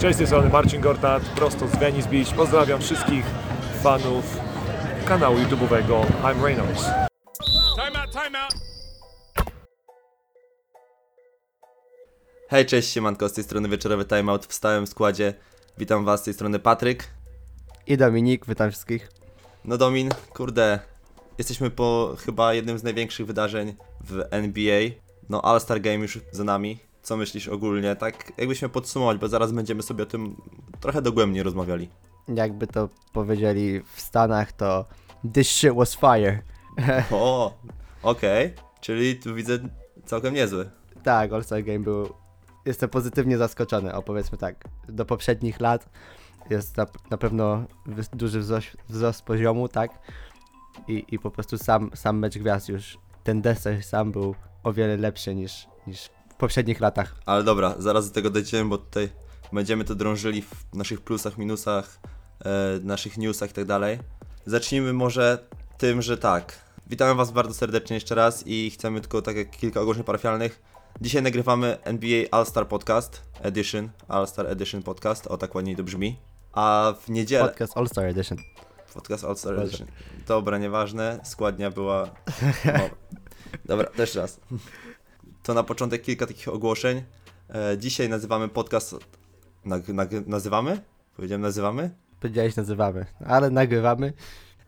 Cześć, z tej strony Marcin Gortat, prosto z Venice Beach. Pozdrawiam wszystkich fanów kanału YouTube'owego I'm Reynolds. Time out, time out. Hej, cześć, siemanko, z tej strony Wieczorowy Timeout w stałym składzie. Witam was z tej strony Patryk. I Dominik, witam wszystkich. No Domin, kurde, jesteśmy po chyba jednym z największych wydarzeń w NBA. No All-Star Game już za nami. Co myślisz ogólnie? Tak jakbyśmy podsumować, bo zaraz będziemy sobie o tym trochę dogłębnie rozmawiali. Jakby to powiedzieli w Stanach, to This shit was fire. O, okej, czyli tu widzę całkiem niezły. tak, All-Star Game był... Jestem pozytywnie zaskoczony, o powiedzmy tak. Do poprzednich lat jest na, na pewno duży wzrost, wzrost poziomu, tak? I, I po prostu sam, sam mecz gwiazd już, ten deser sam był o wiele lepszy niż, niż w poprzednich latach. Ale dobra, zaraz do tego dojdziemy, bo tutaj będziemy to drążyli w naszych plusach, minusach, e, naszych newsach i tak dalej. Zacznijmy może tym, że tak. Witamy Was bardzo serdecznie jeszcze raz i chcemy tylko tak jak kilka ogłoszeń parafialnych. Dzisiaj nagrywamy NBA All-Star Podcast Edition, All-Star Edition Podcast, o tak ładniej to brzmi. A w niedzielę... Podcast All-Star Edition. Podcast All Star Dobrze. Edition. Dobra, nieważne. Składnia była. No. Dobra, też raz. To na początek kilka takich ogłoszeń. E, dzisiaj nazywamy podcast. Nag, nag, nazywamy? Powiedziałem nazywamy? Powiedziałeś nazywamy, ale nagrywamy.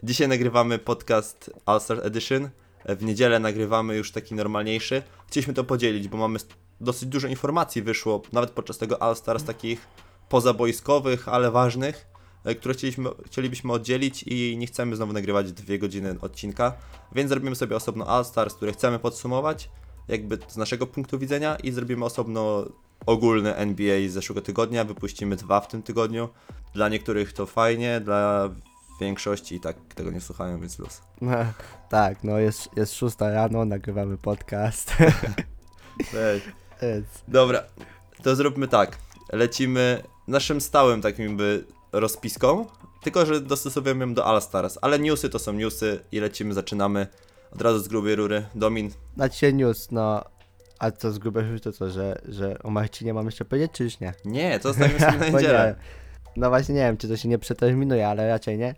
Dzisiaj nagrywamy podcast All Star Edition. E, W niedzielę nagrywamy już taki normalniejszy. Chcieliśmy to podzielić, bo mamy dosyć dużo informacji wyszło, nawet podczas tego All Star z takich pozaboiskowych, ale ważnych, e, które chcieliśmy, chcielibyśmy oddzielić i nie chcemy znowu nagrywać dwie godziny odcinka, więc zrobimy sobie osobno All Stars, które chcemy podsumować, jakby z naszego punktu widzenia i zrobimy osobno ogólny NBA z zeszłego tygodnia, wypuścimy dwa w tym tygodniu. Dla niektórych to fajnie, dla większości i tak tego nie słuchają, więc luz. No, tak, no jest, jest 6 rano, nagrywamy podcast. Dobra, to zróbmy tak. Lecimy naszym stałym takim by rozpiską, tylko że dostosowujemy ją do All Stars, ale newsy to są newsy i lecimy, zaczynamy od razu z grubej rury. Domin, na dzisiaj news, no. A co z grubej rzeczy, to co, że, że o Marcinie mam jeszcze powiedzieć, czy już nie? nie, to zostawimy sobie na Bo niedzielę. nie. No właśnie nie wiem, czy to się nie przeterminuje, ale raczej nie.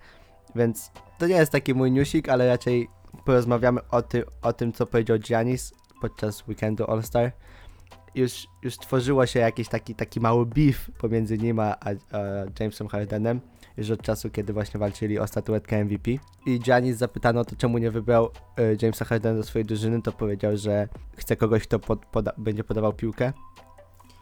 Więc to nie jest taki mój newsik, ale raczej porozmawiamy o, ty, o tym, co powiedział Giannis podczas weekendu All-Star. Już, już tworzyło się jakiś taki, taki mały beef pomiędzy nim a, a, a Jamesem Hardenem już od czasu, kiedy właśnie walczyli o statuetkę MVP. I Giannis zapytano to, czemu nie wybrał e, Jamesa Hardena do swojej drużyny, to powiedział, że chce kogoś, kto pod, poda, będzie podawał piłkę.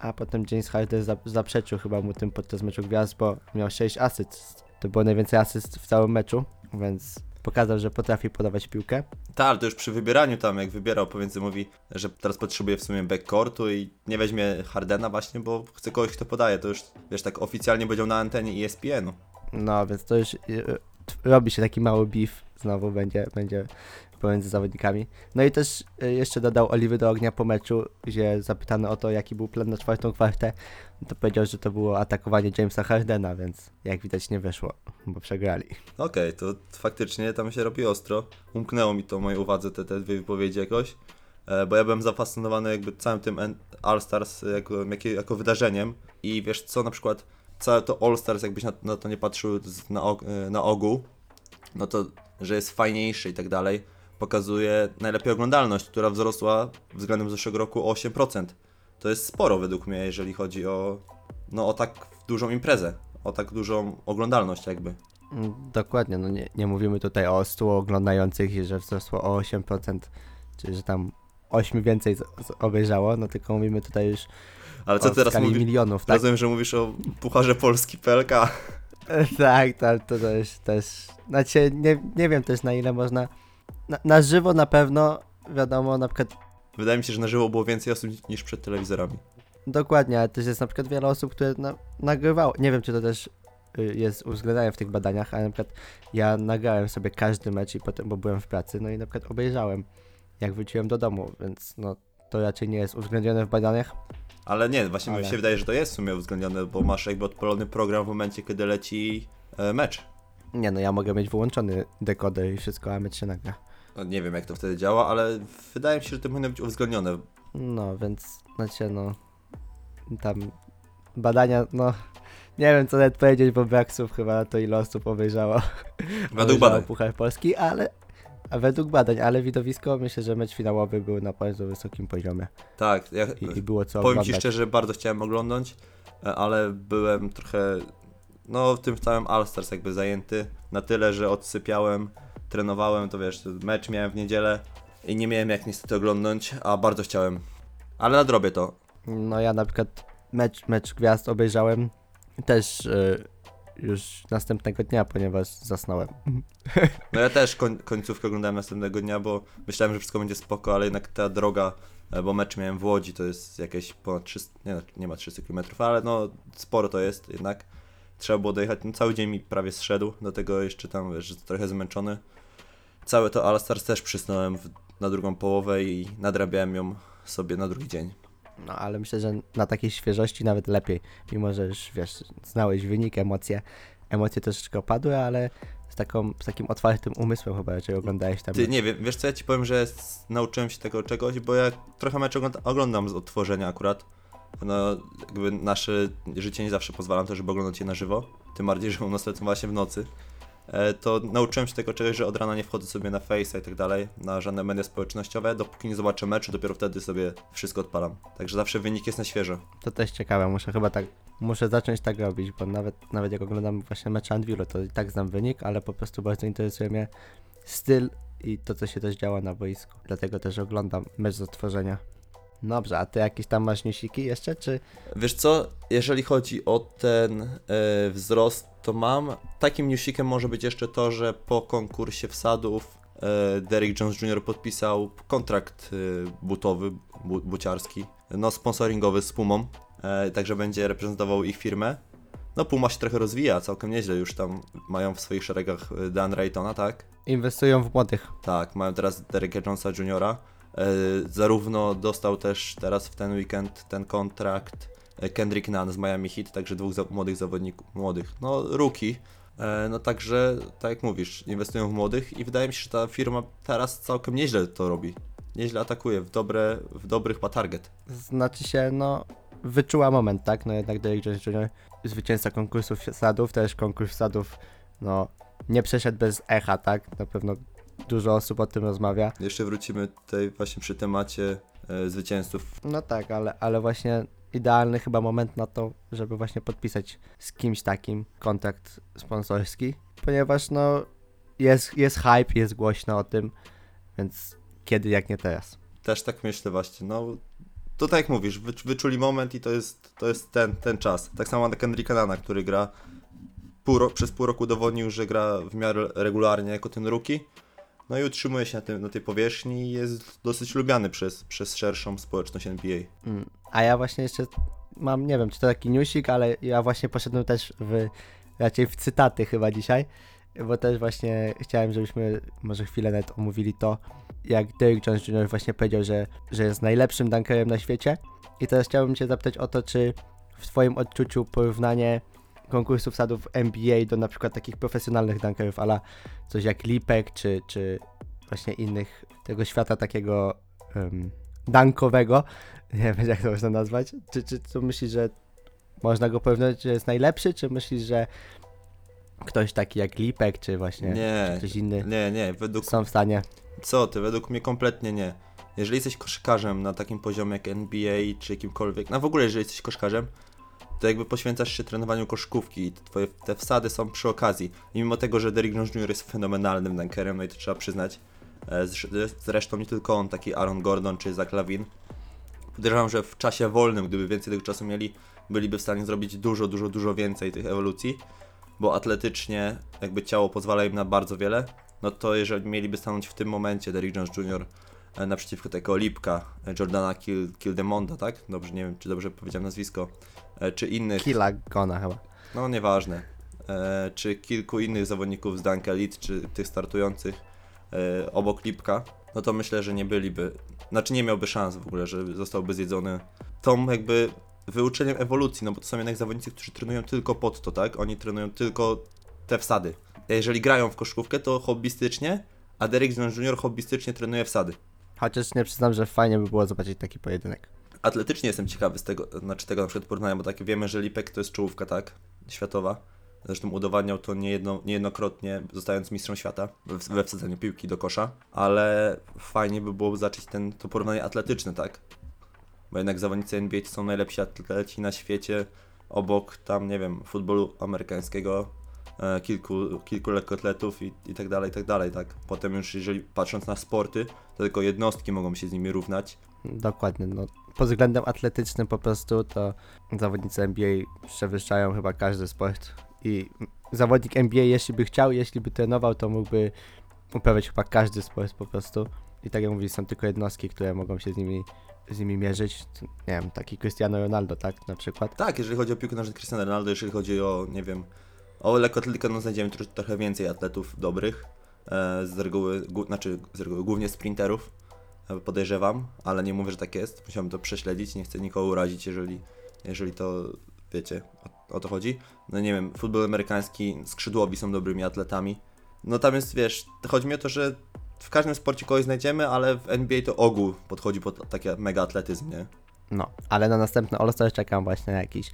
A potem James Harden za, zaprzeczył chyba mu tym podczas meczu gwiazd, bo miał 6 asyst. To było najwięcej asyst w całym meczu, więc pokazał, że potrafi podawać piłkę. Tak, ale to już przy wybieraniu tam, jak wybierał, powiedzmy, mówi, że teraz potrzebuje w sumie backcourtu i nie weźmie Hardena właśnie, bo chce kogoś, kto podaje. To już, wiesz, tak oficjalnie powiedział na antenie ESPN-u. No, więc to już y, y, robi się taki mały beef, znowu będzie, będzie pomiędzy zawodnikami. No i też y, jeszcze dodał oliwy do ognia po meczu, gdzie zapytano o to, jaki był plan na czwartą kwartę, to powiedział, że to było atakowanie Jamesa Hardena, więc jak widać nie wyszło, bo przegrali. Okej, to faktycznie tam się robi ostro. Umknęło mi to mojej uwadze te, te dwie wypowiedzi jakoś, e, bo ja byłem zafascynowany jakby całym tym N- All Stars jako, jako, jako wydarzeniem i wiesz co, na przykład całe to All Stars jakbyś na, na to nie patrzył na, e, na ogół, no to, że jest fajniejszy i tak dalej, pokazuje najlepiej oglądalność, która wzrosła względem zeszłego roku o 8%. To jest sporo według mnie, jeżeli chodzi o, no, o tak dużą imprezę, o tak dużą oglądalność jakby. Mm, Dokładnie, no nie, nie mówimy tutaj o 100 oglądających i że wzrosło o 8%, czy że tam 8 więcej z, z obejrzało, no tylko mówimy tutaj już Ale co o teraz mówisz? milionów, tak? Rozumiem, że mówisz o Pucharze Polski PLK. tak, tak, to też, też, znaczy nie, nie wiem też na ile można, na, na żywo na pewno, wiadomo, na przykład, Wydaje mi się, że na żywo było więcej osób niż przed telewizorami. dokładnie, ale też jest na przykład wiele osób, które no, nagrywało, nie wiem czy to też y, jest uwzględniane w tych badaniach, ale na przykład ja nagrałem sobie każdy mecz i potem, bo byłem w pracy, no i na przykład obejrzałem, jak wróciłem do domu, więc no to raczej nie jest uwzględnione w badaniach. Ale nie, właśnie mi Ale- się wydaje, że to jest w sumie uwzględnione, bo masz jakby odpalony program w momencie, kiedy leci e, mecz. Nie no, ja mogę mieć wyłączony dekoder i wszystko, a mecz się nagra. No, nie wiem, jak to wtedy działa, ale wydaje mi się, że to powinno być uwzględnione. No, więc, znaczy no, tam badania, no, Nie wiem co nawet powiedzieć, bo brak słów chyba na to ile osób obejrzało. Według obejrzało. Puchar Polski, ale... A według badań, ale widowisko, myślę, że mecz finałowy był na bardzo wysokim poziomie Tak, ja, i, i było co powiem oglądać. Ci szczerze, że bardzo chciałem oglądać, e, ale byłem trochę, no w tym całym All Stars jakby zajęty na tyle, że odsypiałem, trenowałem, to wiesz, mecz miałem w niedzielę i nie miałem jak niestety oglądnąć, a bardzo chciałem. Ale nadrobię to. No ja na przykład mecz, mecz gwiazd obejrzałem też y, już następnego dnia, ponieważ zasnąłem. No ja też koń, końcówkę oglądałem następnego dnia, bo myślałem, że wszystko będzie spoko, ale jednak ta droga, e, bo mecz miałem w Łodzi, to jest jakieś ponad 300, nie, nie ma 300 km, ale no sporo to jest jednak. Trzeba było dojechać, no cały dzień mi prawie zszedł, do tego jeszcze tam, wiesz, trochę zmęczony. Całe to All Stars też przysnąłem w, na drugą połowę i nadrabiałem ją sobie na drugi dzień. No ale myślę, że na takiej świeżości nawet lepiej, mimo że już wiesz, znałeś wynik, emocje, emocje troszeczkę opadły, ale z, taką, z takim otwartym umysłem chyba raczej oglądałeś tam. Ty nie wiem, wiesz co ja ci powiem, że nauczyłem się tego czegoś, bo ja trochę mecz ogląda- oglądam z odtworzenia akurat. No, jakby nasze życie nie zawsze pozwala na to, żeby oglądać je na żywo. Tym bardziej, że u nas lecą właśnie w nocy. E, to nauczyłem się tego czegoś, że od rana nie wchodzę sobie na Face'a i tak dalej, na żadne media społecznościowe, dopóki nie zobaczę meczu, dopiero wtedy sobie wszystko odpalam. Także zawsze wynik jest na świeżo. To też ciekawe, muszę chyba tak, muszę zacząć tak robić, bo nawet, nawet jak oglądam właśnie mecz Anvilu, to i tak znam wynik, ale po prostu bardzo interesuje mnie styl i to, co się też działa na boisku. Dlatego też oglądam mecz z otworzenia. Dobrze, a ty jakieś tam masz newsiki jeszcze, czy... Wiesz co, jeżeli chodzi o ten e, wzrost, to mam. Takim newsikiem może być jeszcze to, że po konkursie wsadów e, Derrick Jones Jr. podpisał kontrakt e, butowy, bu, buciarski, no sponsoringowy z Pumą, e, także będzie reprezentował ich firmę. No Puma się trochę rozwija, całkiem nieźle już tam mają w swoich szeregach Dan Raytona, tak? Inwestują w młodych. Tak, mają teraz Derricka Jonesa Jr. Zarówno dostał też teraz w ten weekend ten kontrakt Kendrick Nunn z Miami Heat, także dwóch za młodych zawodników, młodych, no rookie. E, no także, tak jak mówisz, inwestują w młodych i wydaje mi się, że ta firma teraz całkiem nieźle to robi. Nieźle atakuje, w, dobre, w dobrych ma target. Znaczy się, no, wyczuła moment, tak? No jednak Derrick Jones zwycięzca konkursów sadów, też konkurs sadów, no, nie przeszedł bez echa, tak? Na pewno dużo osób o tym rozmawia. Jeszcze wrócimy tutaj właśnie przy temacie e, zwycięzców. No tak, ale, ale właśnie idealny chyba moment na to, żeby właśnie podpisać z kimś takim kontrakt sponsorski, ponieważ no, jest, jest hype, jest głośno o tym, więc kiedy jak nie teraz. Też tak myślę właśnie, no to tak jak mówisz, wycz, wyczuli moment i to jest, to jest ten, ten czas. Tak samo na Kendricka Nana, który gra pół ro, przez pół roku udowodnił, że gra w miarę regularnie jako ten rookie. No i utrzymuje się na, tym, na tej powierzchni i jest dosyć lubiany przez, przez szerszą społeczność NBA. Mm. A ja właśnie jeszcze mam, nie wiem, czy to taki newsik, ale ja właśnie poszedłem też w, raczej w cytaty chyba dzisiaj, bo też właśnie chciałem, żebyśmy może chwilę nawet omówili to, jak Derrick Jones Jr. właśnie powiedział, że, że jest najlepszym dunkerem na świecie. I teraz chciałbym cię zapytać o to, czy w twoim odczuciu porównanie konkursów sadów NBA do na przykład takich profesjonalnych dunkerów, ala coś jak Lipek, czy, czy właśnie innych tego świata takiego um, dunkowego, nie wiem jak to można nazwać, czy, czy to myślisz, że można go porównać, że jest najlepszy, czy myślisz, że ktoś taki jak Lipek, czy właśnie Nie, czy ktoś inny nie, nie, według są w stanie Co ty, według mnie kompletnie nie. Jeżeli jesteś koszykarzem na takim poziomie jak NBA czy jakimkolwiek, no w ogóle jeżeli jesteś koszykarzem, to jakby poświęcasz się trenowaniu koszykówki i twoje te wsady są przy okazji. I mimo tego, że Derrick Jones Jr. jest fenomenalnym dunkerem, no i to trzeba przyznać, zresztą nie tylko on, taki Aaron Gordon czy Zach Lavin, podejrzewam, że w czasie wolnym, gdyby więcej tego czasu mieli, byliby w stanie zrobić dużo, dużo, dużo więcej tych ewolucji, bo atletycznie jakby ciało pozwala im na bardzo wiele, no to jeżeli mieliby stanąć w tym momencie Derrick Jones Jr. e, naprzeciwko tego Lipka, e, Jordana Kill, Kildemonda, tak? Dobrze, nie wiem, czy dobrze powiedziałem nazwisko, e, czy innych, killa gona chyba. no nieważne, e, czy kilku innych zawodników z Dunk Elite, czy tych startujących e, obok Lipka, no to myślę, że nie byliby, znaczy nie miałby szans w ogóle, że zostałby zjedzony tą jakby wyuczeniem ewolucji, no bo to są jednak zawodnicy, którzy trenują tylko pod to, tak? Oni trenują tylko te wsady. Jeżeli grają w koszykówkę, to hobbystycznie, a Derek Jones Jr. hobbystycznie trenuje wsady. Chociaż nie przyznam, że fajnie by było zobaczyć taki pojedynek. Atletycznie jestem ciekawy z tego, znaczy tego na przykład porównania, bo tak wiemy, że Lipek to jest czołówka, tak? światowa. Zresztą udowadniał to niejedno, niejednokrotnie, zostając mistrzem świata we, wsadzaniu piłki do kosza. Ale fajnie by było zacząć ten, to porównanie atletyczne, tak? Bo jednak zawodnicy NBA to są najlepsi atleci na świecie, obok tam, nie wiem, futbolu amerykańskiego, e, kilku, kilku lekkoatletów i, i tak dalej, i tak dalej, tak? Potem już jeżeli patrząc na sporty, to tylko jednostki mogą się z nimi równać. Dokładnie, no. Pod względem atletycznym po prostu to zawodnicy NBA przewyższają chyba każdy sport. I zawodnik NBA, jeśli by chciał, jeśli by trenował, to mógłby uprawiać chyba każdy sport po prostu. I tak jak mówisz, są tylko jednostki, które mogą się z nimi, z nimi mierzyć. Nie wiem, taki Cristiano Ronaldo, tak, na przykład. Tak, jeżeli chodzi o piłkę nożną Cristiano Ronaldo, jeżeli chodzi o, nie wiem, o lekkoatletykę, no znajdziemy trosz, trochę więcej atletów dobrych, e, z reguły, gu, znaczy z reguły głównie sprinterów, e, podejrzewam, ale nie mówię, że tak jest, musiałem to prześledzić, nie chcę nikogo urazić, jeżeli, jeżeli to, wiecie, o, o to chodzi. No nie wiem, futbol amerykański, skrzydłowi są dobrymi atletami, no tam jest, wiesz, chodzi mi o to, że w każdym sporcie kogoś znajdziemy, ale w NBA to ogół podchodzi pod taki mega atletyzm, nie? No, ale na następny All-Star czekam właśnie na jakiś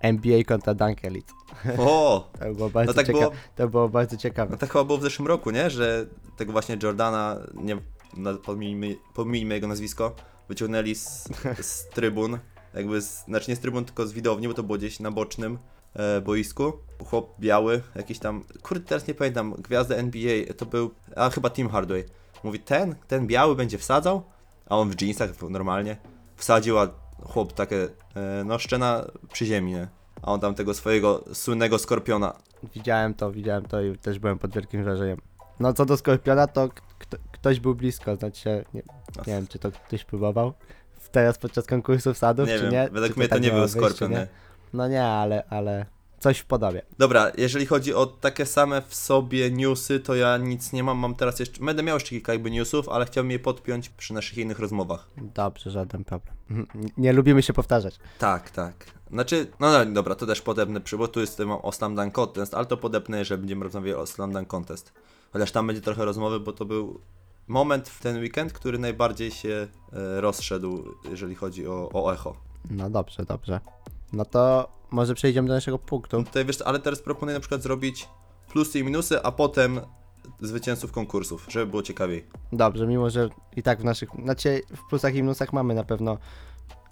NBA kontra Dunk Elite. O! To było bardzo, No tak cieka- było- to było bardzo ciekawe. No tak chyba było w zeszłym roku, nie? Że tego właśnie Jordana, nie, no, pomijmy, pomijmy jego nazwisko, wyciągnęli z, z trybun, jakby, z, znaczy nie z trybun, tylko z widowni, bo to było gdzieś na bocznym e, boisku. Chłop biały, jakiś tam, kurde teraz nie pamiętam, gwiazda NBA, to był, a chyba Tim Hardaway. Mówi, ten, ten biały będzie wsadzał, a on w jeansach normalnie wsadził, a chłop takie, e, no szczena przy ziemi, nie? A on tam tego swojego słynnego skorpiona Widziałem to, widziałem to i też byłem pod wielkim wrażeniem. No co do Skorpiona, to ktoś był blisko, znaczy nie, nie wiem, czy to ktoś próbował teraz podczas konkursu wsadów, Nie czy wiem, nie. według czy mnie to tak nie był Skorpion, nie. No nie, ale, ale coś w podobie. Dobra, jeżeli chodzi o takie same w sobie newsy, to ja nic nie mam. Mam teraz jeszcze. Będę miał jeszcze kilka jakby newsów, ale chciałbym je podpiąć przy naszych innych rozmowach. Dobrze, żaden problem. Nie lubimy się powtarzać. Tak, tak. Znaczy, no, no dobra, to też podepnę bo tu jest mam o Slam Dunk Contest, ale to podepnę, że będziemy rozmawiali o Slam Dunk Contest. Chociaż tam będzie trochę rozmowy, bo to był moment w ten weekend, który najbardziej się e, rozszedł, jeżeli chodzi o, o echo. No dobrze, dobrze. No to może przejdziemy do naszego punktu. Tutaj wiesz, ale teraz proponuję na przykład zrobić plusy i minusy, a potem zwycięzców konkursów, żeby było ciekawiej. Dobrze, mimo że i tak w naszych, znaczy w plusach i minusach mamy na pewno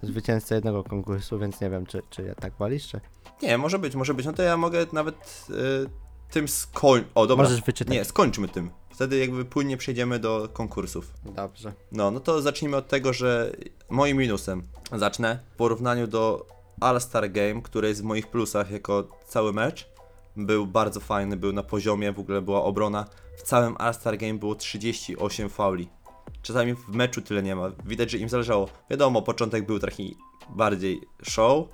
zwycięzcę jednego konkursu, więc nie wiem, czy, czy ja tak walisz, czy... Nie, może być, może być. No to ja mogę nawet y, tym skoń... O, dobra. Możesz wyczytać. Nie, skończmy tym. Wtedy jakby płynnie przejdziemy do konkursów. Dobrze. No, no to zacznijmy od tego, że moim minusem zacznę. W porównaniu do All-Star Game, który jest w moich plusach jako cały mecz, był bardzo fajny, był na poziomie, w ogóle była obrona. W całym All-Star Game było 38 fauli. Czasami w meczu tyle nie ma. Widać, że im zależało. Wiadomo, początek był taki bardziej show,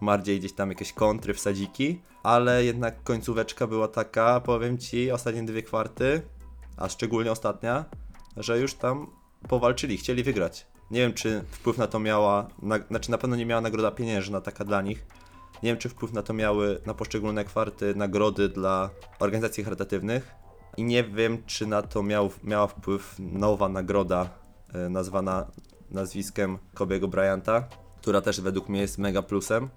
bardziej gdzieś tam jakieś kontry, wsadziki, ale jednak końcóweczka była taka, powiem Ci, ostatnie dwie kwarty, a szczególnie ostatnia, że już tam powalczyli, chcieli wygrać. Nie wiem, czy wpływ na to miała, na, znaczy na pewno nie miała nagroda pieniężna taka dla nich. Nie wiem, czy wpływ na to miały na poszczególne kwarty nagrody dla organizacji charytatywnych. I nie wiem, czy na to miał, miała wpływ nowa nagroda e, nazwana nazwiskiem Kobiego Bryanta, która też według mnie jest mega plusem,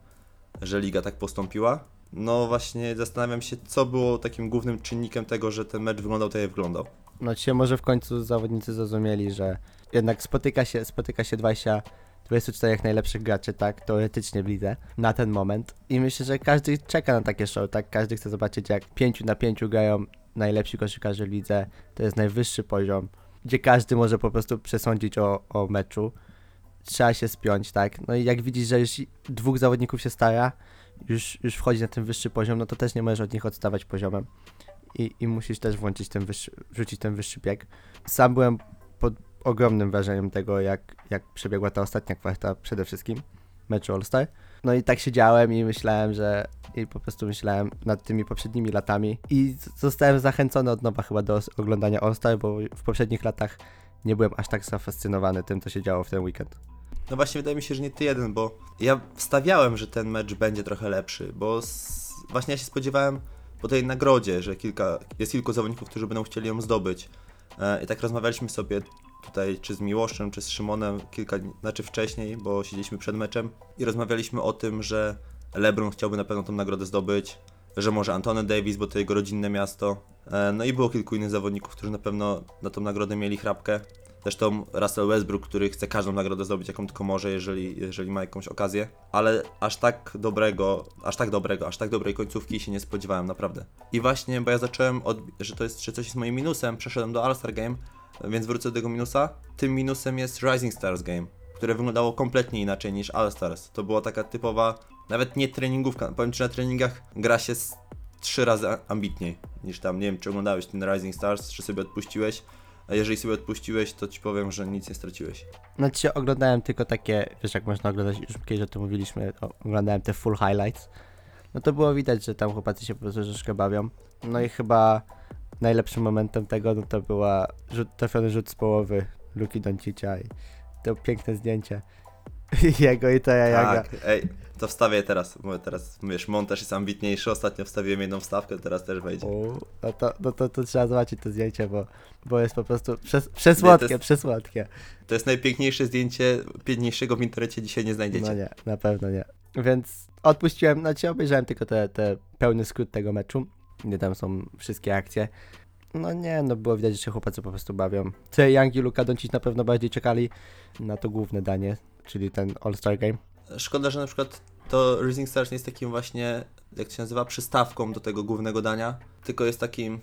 że liga tak postąpiła. No właśnie zastanawiam się, co było takim głównym czynnikiem tego, że ten mecz wyglądał tak jak wyglądał. No dzisiaj może w końcu zawodnicy zrozumieli, że jednak spotyka się, spotyka się 20, 24 najlepszych graczy, tak, teoretycznie w lidze, na ten moment. I myślę, że każdy czeka na takie show, tak, każdy chce zobaczyć jak 5 na 5 grają najlepsi koszykarze w lidze, to jest najwyższy poziom, gdzie każdy może po prostu przesądzić o, o meczu. Trzeba się spiąć, tak, no i jak widzisz, że już dwóch zawodników się stara, już, już wchodzi na ten wyższy poziom, no to też nie możesz od nich odstawać poziomem i, i musisz też włączyć ten wyższy, wrzucić ten wyższy bieg. Sam byłem pod ogromnym wrażeniem tego, jak, jak przebiegła ta ostatnia kwarta przede wszystkim meczu All-Star. No i tak siedziałem i myślałem, że i po prostu myślałem nad tymi poprzednimi latami i zostałem zachęcony od nowa chyba do oglądania All-Star, bo w poprzednich latach nie byłem aż tak zafascynowany tym, co się działo w ten weekend. No właśnie wydaje mi się, że nie ty jeden, bo ja wstawiałem, że ten mecz będzie trochę lepszy, bo właśnie ja się spodziewałem po tej nagrodzie, że kilka, jest kilku zawodników, którzy będą chcieli ją zdobyć. E, I tak rozmawialiśmy sobie tutaj, czy z Miłoszem, czy z Szymonem, kilka znaczy wcześniej, bo siedzieliśmy przed meczem i rozmawialiśmy o tym, że LeBron chciałby na pewno tą nagrodę zdobyć, że może Antony Davis, bo to jego rodzinne miasto. E, No i było kilku innych zawodników, którzy na pewno na tą nagrodę mieli chrapkę. Zresztą Russell Westbrook, który chce każdą nagrodę zdobyć, jaką tylko może, jeżeli, jeżeli ma jakąś okazję. Ale aż tak dobrego, aż tak dobrego, aż tak dobrej końcówki się nie spodziewałem, naprawdę. I właśnie, bo ja zacząłem, od, że to jest, że coś jest moim minusem, przeszedłem do All-Star Game, więc wrócę do tego minusa. Tym minusem jest Rising Stars Game, które wyglądało kompletnie inaczej niż All Stars. To była taka typowa, nawet nie treningówka. Powiem Ci, na treningach gra się trzy razy ambitniej niż tam. Nie wiem, czy oglądałeś ten Rising Stars, czy sobie odpuściłeś. A jeżeli sobie odpuściłeś, to Ci powiem, że nic nie straciłeś. No dzisiaj oglądałem tylko takie, wiesz jak można oglądać, już kiedyś o tym mówiliśmy, o, oglądałem te full highlights. No to było widać, że tam chłopacy się po prostu troszeczkę bawią. No i chyba najlepszym momentem tego, no to była rzut, trafiony rzut z połowy Luki Doncicia i to piękne zdjęcie jego i to Jaga. Tak, ej, to wstawię teraz, bo teraz, wiesz, montaż jest ambitniejszy. Ostatnio wstawiłem jedną wstawkę, teraz też wejdzie. O, no to, no to, to trzeba zobaczyć to zdjęcie, bo, bo jest po prostu przes, przesłodkie, Nie, to jest- przesłodkie. To jest najpiękniejsze zdjęcie, piękniejszego w internecie dzisiaj nie znajdziecie. No nie, na pewno nie. Więc odpuściłem, znaczy obejrzałem tylko te, te pełny skrót tego meczu, gdzie tam są wszystkie akcje. No nie, no było widać, że się chłopacy po prostu bawią. Te Young i Luka Doncic na pewno bardziej czekali na to główne danie, czyli ten All-Star Game. Szkoda, że na przykład to Rising Stars nie jest takim właśnie, jak to się nazywa, przystawką do tego głównego dania, tylko jest takim,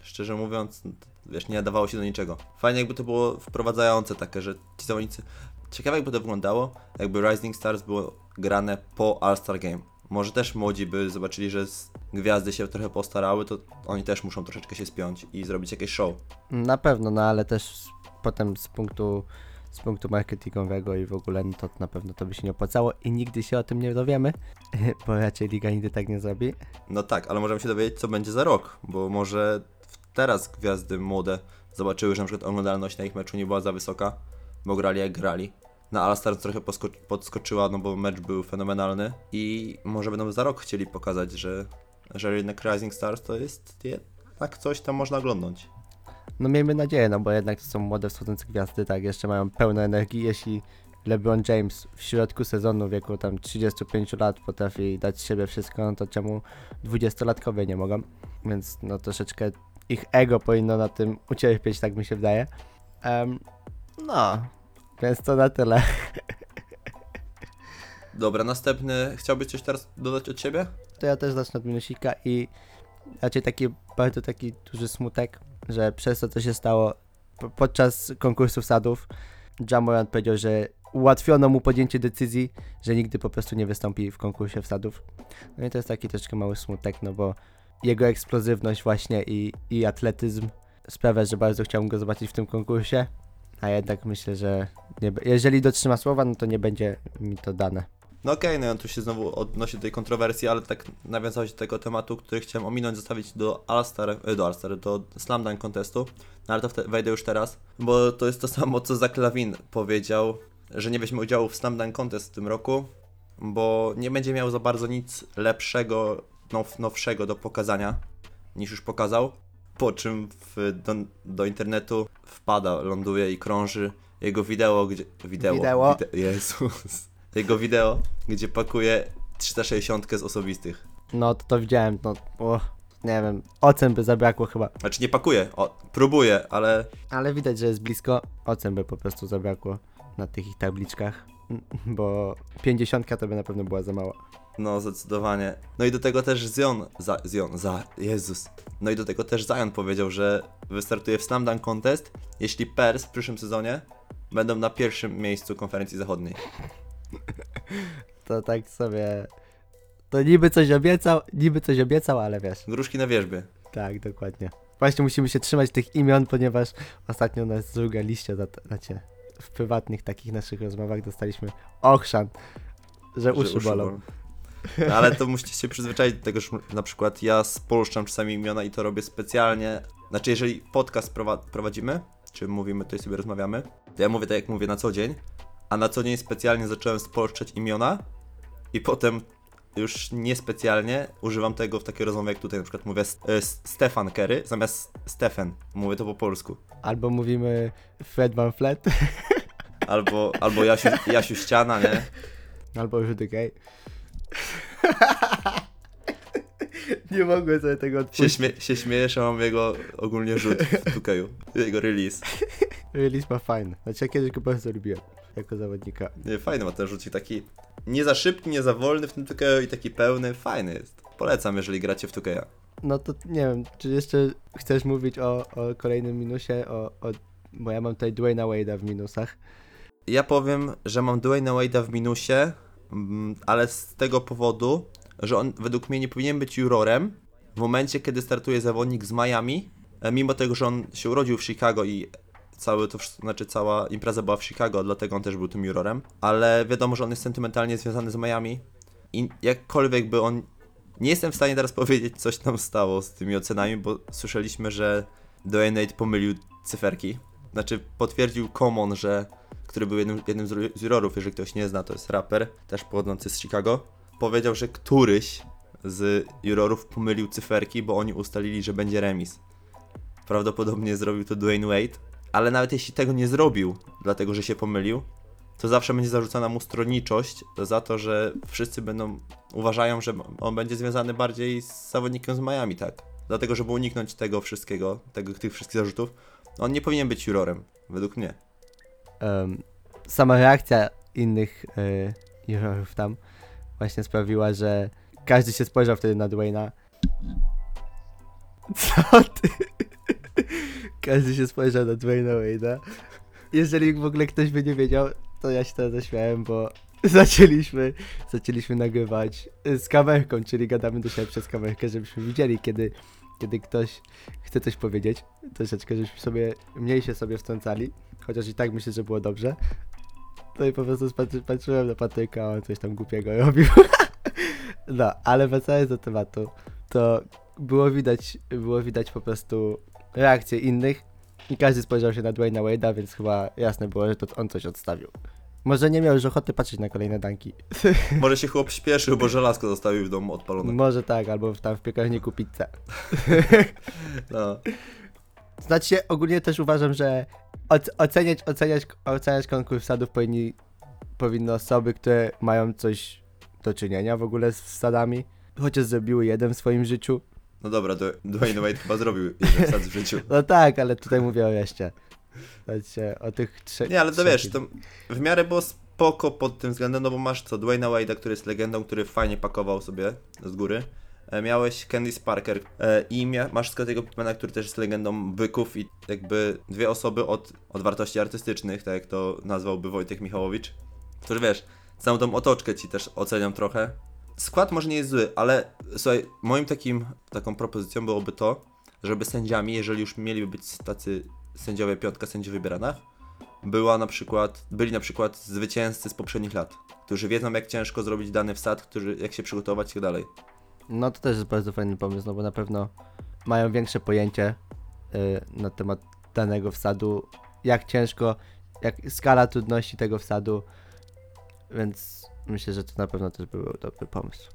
szczerze mówiąc, wiesz, nie nadawało się do niczego. Fajnie jakby to było wprowadzające takie, że ci zawodnicy... Ciekawe jakby to wyglądało, jakby Rising Stars było grane po All-Star Game. Może też młodzi by zobaczyli, że z gwiazdy się trochę postarały, to oni też muszą troszeczkę się spiąć i zrobić jakieś show. Na pewno, no ale też potem z punktu, z punktu marketingowego i w ogóle, no to na pewno to by się nie opłacało i nigdy się o tym nie dowiemy, bo raczej liga nigdy tak nie zrobi. No tak, ale możemy się dowiedzieć, co będzie za rok, bo może teraz gwiazdy młode zobaczyły, że na przykład oglądalność na ich meczu nie była za wysoka, bo grali jak grali. Na All Stars trochę podskoczyła, no bo mecz był fenomenalny i może będą za rok chcieli pokazać, że, że jednak Rising Stars to jest jednak coś tam można oglądnąć. No miejmy nadzieję, no bo jednak to są młode wschodzące gwiazdy, tak, jeszcze mają pełno energii, jeśli LeBron James w środku sezonu w wieku tam 35 lat potrafi dać siebie wszystko, no to czemu 20-latkowie nie mogą? Więc no troszeczkę ich ego powinno na tym ucierpieć, tak mi się wydaje. Em, no, więc to na tyle. Dobra, następny, chciałbyś coś teraz dodać od siebie? To ja też zacznę od minusika i raczej taki bardzo taki duży smutek, że przez to, co się stało po- podczas konkursu sadów, Jamorant powiedział, że ułatwiono mu podjęcie decyzji, że nigdy po prostu nie wystąpi w konkursie wsadów. No i to jest taki troszkę mały smutek, no bo jego eksplozywność właśnie i, i atletyzm sprawia, że bardzo chciałbym go zobaczyć w tym konkursie, a jednak myślę, że nie, jeżeli dotrzyma słowa, no to nie będzie mi to dane. No okej, no ja tu się znowu odnosi do tej kontrowersji, ale tak nawiązałeś do tego tematu, który chciałem ominąć, zostawić do All-Star, e, do All-Star, do Slam Dunk Contestu, no ale to wejdę już teraz, bo to jest to samo, co Zach Lavin powiedział, że nie weźmie udziału w Slam Dunk Contest w tym roku, bo nie będzie miał za bardzo nic lepszego, now, nowszego do pokazania, niż już pokazał, po czym w, do, do internetu wpada, ląduje i krąży jego wideo, gdzie... Wideo. Wideo. Wide, Jezus. Jego wideo, gdzie pakuje 360 z osobistych. No to to widziałem, no o, nie wiem, ocen by zabrakło chyba. Znaczy nie pakuje, o, próbuje, ale Ale widać, że jest blisko, ocen by po prostu zabrakło na tych ich tabliczkach, bo 50 to by na pewno była za mała. no zdecydowanie. No i do tego też Zion, za, Zion, za, Jezus. No i do tego też Zion powiedział, że wystartuje w Slam Dunk Contest, jeśli Pers w przyszłym sezonie będą na pierwszym miejscu konferencji zachodniej. To tak sobie, to niby coś obiecał, niby coś obiecał, ale wiesz, Gruszki na wierzbie. tak, dokładnie. Właśnie musimy się trzymać tych imion, ponieważ ostatnio nas druga liście, znacie, w prywatnych takich naszych rozmowach dostaliśmy ochrzan, że że uszy bolą. No, ale to musicie się przyzwyczaić do tego, że na przykład ja spolszczam czasami imiona i to robię specjalnie. Znaczy, jeżeli podcast prowa- prowadzimy, czy mówimy, to sobie rozmawiamy, to ja mówię tak, jak mówię na co dzień, a na co dzień specjalnie zacząłem spolszczać imiona i potem już niespecjalnie używam tego w takiej rozmowie, jak tutaj na przykład mówię S- e, S- Stefan Kerry zamiast Stefan. Mówię to po polsku. Albo mówimy Fred Van Flet, Albo, albo Jasiu, Jasiu Ściana, nie? albo Rudy Gay. Nie mogłem sobie tego Się, odpuścić. śmie się śmiejesz, a mam jego ogólnie rzut w 2K. Jego release. Release ma fajny. Znaczy ja kiedyś go bardzo lubiłem jako zawodnika. Nie, fajny ma ten rzucik, taki nie za szybki, nie za wolny w tym 2K i taki pełny, fajny jest. Polecam, jeżeli gracie w 2K. No to nie wiem, czy jeszcze chcesz mówić o, o kolejnym minusie, o, o, bo ja mam tutaj Dwayna Wade'a w minusach. Ja powiem, że mam Dwayna Wade'a w minusie, mm, ale z tego powodu, że on według mnie nie powinien być jurorem w momencie, kiedy startuje zawodnik z Miami, e, mimo tego, że on się urodził w Chicago i cały to, znaczy cała impreza była w Chicago, dlatego on też był tym jurorem, ale wiadomo, że on jest sentymentalnie związany z Miami i jakkolwiek by on... Nie jestem w stanie teraz powiedzieć, coś tam stało z tymi ocenami, bo słyszeliśmy, że Dwayne pomylił cyferki. Znaczy potwierdził Common, że który był jednym, jednym z jurorów, jeżeli ktoś nie zna, to jest raper, też pochodzący z Chicago, powiedział, że któryś z jurorów pomylił cyferki, bo oni ustalili, że będzie remis. Prawdopodobnie zrobił to Dwayne Wade, ale nawet jeśli tego nie zrobił, dlatego że się pomylił, to zawsze będzie zarzucana mu stronniczość za to, że wszyscy będą uważają, że on będzie związany bardziej z zawodnikiem z Miami, tak? Dlatego, żeby uniknąć tego wszystkiego, tego, tych wszystkich zarzutów, on nie powinien być jurorem, według mnie. Em, sama reakcja innych y, jurorów tam właśnie sprawiła, że każdy się spojrzał wtedy na Dwayna. Co ty? każdy się spojrzał na Dwayna Wade'a. Jeżeli w ogóle ktoś by nie wiedział, to ja się teraz zaśmiałem, bo zaczęliśmy, zaczęliśmy nagrywać z kamerką, czyli gadamy do siebie przez kamerkę, żebyśmy widzieli, kiedy, kiedy ktoś chce coś powiedzieć. Troszeczkę, żebyśmy sobie mniej się sobie wtrącali, chociaż i tak myślę, że było dobrze. No i po prostu patrzyłem na Patryka, a on coś tam głupiego robił. no, ale wracając do tematu, to było widać, było widać po prostu reakcje innych i każdy spojrzał się na Dwayna Wade'a, więc chyba jasne było, że to on coś odstawił. Może nie miał już ochoty patrzeć na kolejne danki. Może się chłop śpieszył, bo żelazko zostawił w domu odpalone. Może tak, albo tam w piekarniku pizzę. No. Znaczy się, ogólnie też uważam, że oc- oceniać, oceniać, oceniać konkurs sadów powinni, powinny osoby, które mają coś do czynienia w ogóle z sadami, chociaż zrobiły jeden w swoim życiu. No dobra, Dw- Dwayne Wade chyba zrobił jeden wsad w życiu. No tak, ale tutaj mówię o reszcie. Znaczy o tych trzech. Nie, ale to wiesz, to w miarę było spoko pod tym względem, no bo masz co, Dwayna Wade'a, który jest legendą, który fajnie pakował sobie z góry. E, Miałeś Candice Parker e, i masz Scottiego Pittmana, który też jest legendą byków i jakby dwie osoby od, od wartości artystycznych, tak jak to nazwałby Wojtek Michałowicz, którzy wiesz, całą tą otoczkę ci też oceniam trochę. Skład może nie jest zły, ale słuchaj, moim takim, taką propozycją byłoby to, żeby sędziami, jeżeli już mieliby być tacy sędziowie piątka sędziów wybierana, była na przykład, byli na przykład zwycięzcy z poprzednich lat, którzy wiedzą jak ciężko zrobić dany wsad, którzy, jak się przygotować i tak dalej. No to też jest bardzo fajny pomysł, no bo na pewno mają większe pojęcie y, na temat danego wsadu, jak ciężko, jak skala trudności tego wsadu, więc myślę, że to na pewno też był dobry pomysł.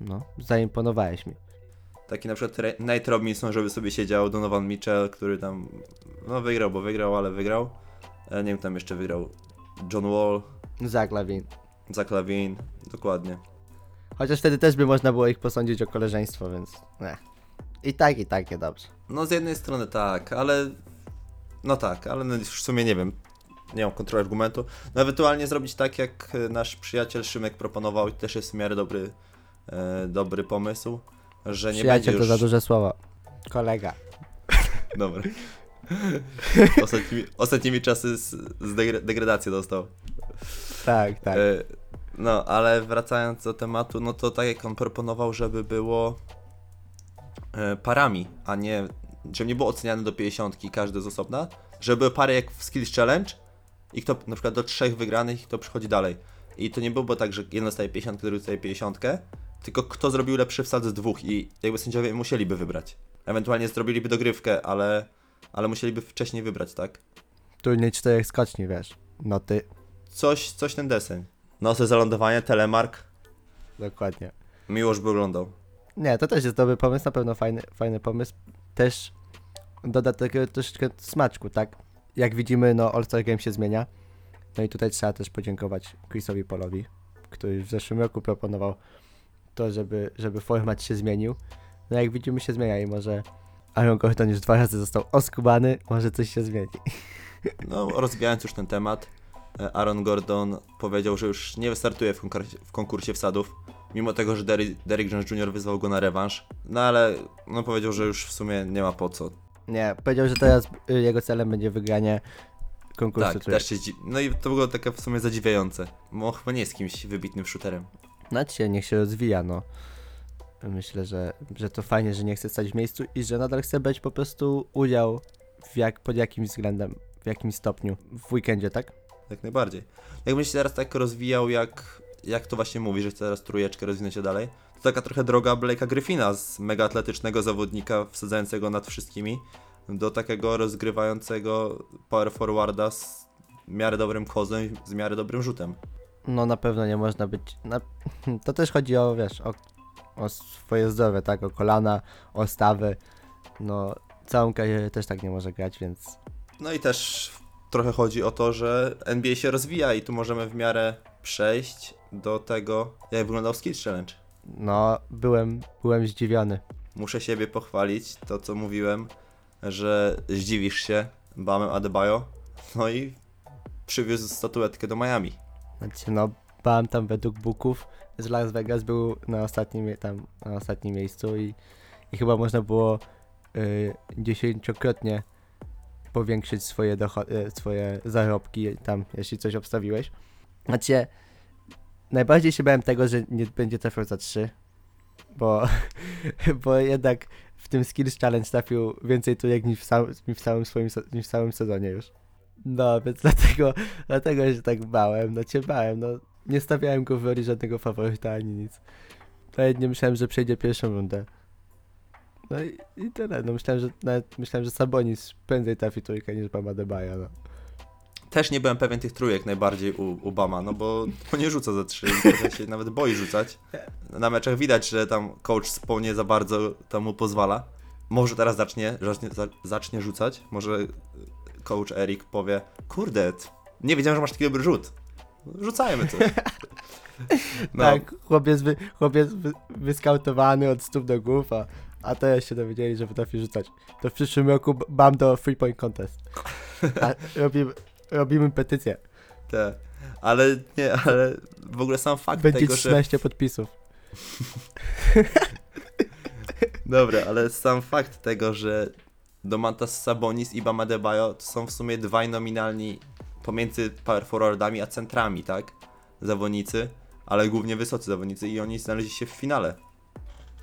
No, zaimponowałeś mi. Taki na przykład Re- Nate Robinson, żeby sobie siedział, Donovan Mitchell, który tam, no wygrał, bo wygrał, ale wygrał. E, nie wiem, tam jeszcze wygrał John Wall, Zach Lavin. Zach Lavine, dokładnie. Chociaż wtedy też by można było ich posądzić o koleżeństwo, więc nie. I tak, i tak, niedobrze. No z jednej strony tak, ale, no tak, ale no w sumie nie wiem, nie mam kontroli argumentu. No ewentualnie zrobić tak, jak e, nasz przyjaciel Szymek proponował i też jest w miarę dobry, e, dobry pomysł, że nie będzie Przyjaciel już... to za duże słowa. Kolega. Dobra. Ostatnimi, ostatnimi czasy z, z degra- degradację dostał. Tak, tak. E, no, ale wracając do tematu, no to tak jak on proponował, żeby było e, parami, a nie, żeby nie było oceniane do 50 każdy z osobna, żeby pary jak w Skills Challenge i kto na przykład do trzech wygranych i kto przychodzi dalej. I to nie byłoby tak, że jeden dostaje 50, drugi dostaje 50, tylko kto zrobił lepszy wsad z dwóch i jakby sędziowie musieliby wybrać. Ewentualnie zrobiliby dogrywkę, ale, ale musieliby wcześniej wybrać, tak? Turniej czterech skoczni, wiesz. No ty, Coś, coś ten deseń. Nosy za lądowanie, telemark. dokładnie. Miłość by oglądał. Nie, to też jest dobry pomysł, na pewno fajny, fajny pomysł. Też doda takiego troszeczkę smaczku, tak? Jak widzimy, no All-Star Game się zmienia. No i tutaj trzeba też podziękować Chrisowi Polowi, który w zeszłym roku proponował to, żeby, żeby format się zmienił. No jak widzimy się zmienia i może Aaron Gordon już dwa razy został oskubany, może coś się zmieni. No, rozwijając już ten temat, e, Aaron Gordon powiedział, że już nie wystartuje w konkursie, w konkursie wsadów, mimo tego, że Derrick Jones Jr. wyzwał go na rewanż. No ale no, powiedział, że już w sumie nie ma po co. Nie, powiedział, że teraz y, jego celem będzie wygranie konkursu. Tak, też się No i to było takie w sumie zadziwiające, bo on chyba nie jest kimś wybitnym shooterem. Znaczy, niech się rozwija, no. Myślę, że, że to fajnie, że nie chce stać w miejscu i że nadal chce brać po prostu udział w jak, pod jakimś względem, w jakimś stopniu w weekendzie, tak? Jak najbardziej. Jakbyś się teraz tak rozwijał, jak, jak to właśnie mówi, że chce teraz trójeczkę rozwinąć się dalej, to taka trochę droga Blake'a Griffina z mega atletycznego zawodnika wsadzającego nad wszystkimi do takiego rozgrywającego power forwarda z miarę dobrym kozem i z miarę dobrym rzutem. No na pewno nie można być. Na... To też chodzi o, wiesz, o, o swoje zdrowie, tak? O kolana, o stawy. No, całą karierę też tak nie może grać, więc No i też trochę chodzi o to, że NBA się rozwija i tu możemy w miarę przejść do tego, jak wyglądał Skills Challenge. No, byłem, byłem zdziwiony. Muszę siebie pochwalić, to co mówiłem, że zdziwisz się Bamem Adebayo, no i przywiózł statuetkę do Miami. Znaczy, no, bałem tam według booków z Las Vegas był na ostatnim, tam, na ostatnim miejscu i, i chyba można było y, dziesięciokrotnie powiększyć swoje, docho- y, swoje zarobki tam, jeśli coś obstawiłeś. Znaczy, najbardziej się bałem tego, że nie będzie trafiał za 3, bo, bo jednak w tym Skills Challenge trafił więcej trójek niż w, niż w całym swoim niż w całym sezonie już. No, więc dlatego, dlatego się tak bałem, no cię bałem, no nie stawiałem go w roli żadnego faworyta ani nic. Nawet nie myślałem, że przejdzie pierwszą rundę. No i, i tyle, no myślałem, że nawet myślałem, że Sabonis prędzej trafi trójkę niż Bama Debaja, no. Też nie byłem pewien tych trójek najbardziej u, u Bama, no bo, bo nie rzuca za trzy, się nawet boi rzucać. Na meczach widać, że tam coach Spo nie za bardzo tam mu pozwala. Może teraz zacznie, zacznie, za- zacznie rzucać, może coach Erik powie, kurde, nie wiedziałem, że masz taki dobry rzut. Rzucajmy coś. No, Tak, chłopiec, wy, chłopiec wy, wyskautowany od stóp do głów, a, a teraz się dowiedzieli, że potrafi rzucać. To w przyszłym roku bam do Free Point Contest. A robimy, robimy petycję. te. Ale nie, ale w ogóle sam fakt Będzie tego, że 13 podpisów. Dobra, ale sam fakt tego, że Domantas Sabonis i Bam Adebayo to są w sumie dwaj nominalni pomiędzy power forwardami a centrami, tak? Zawodnicy, ale głównie wysocy zawodnicy i oni znaleźli się w finale.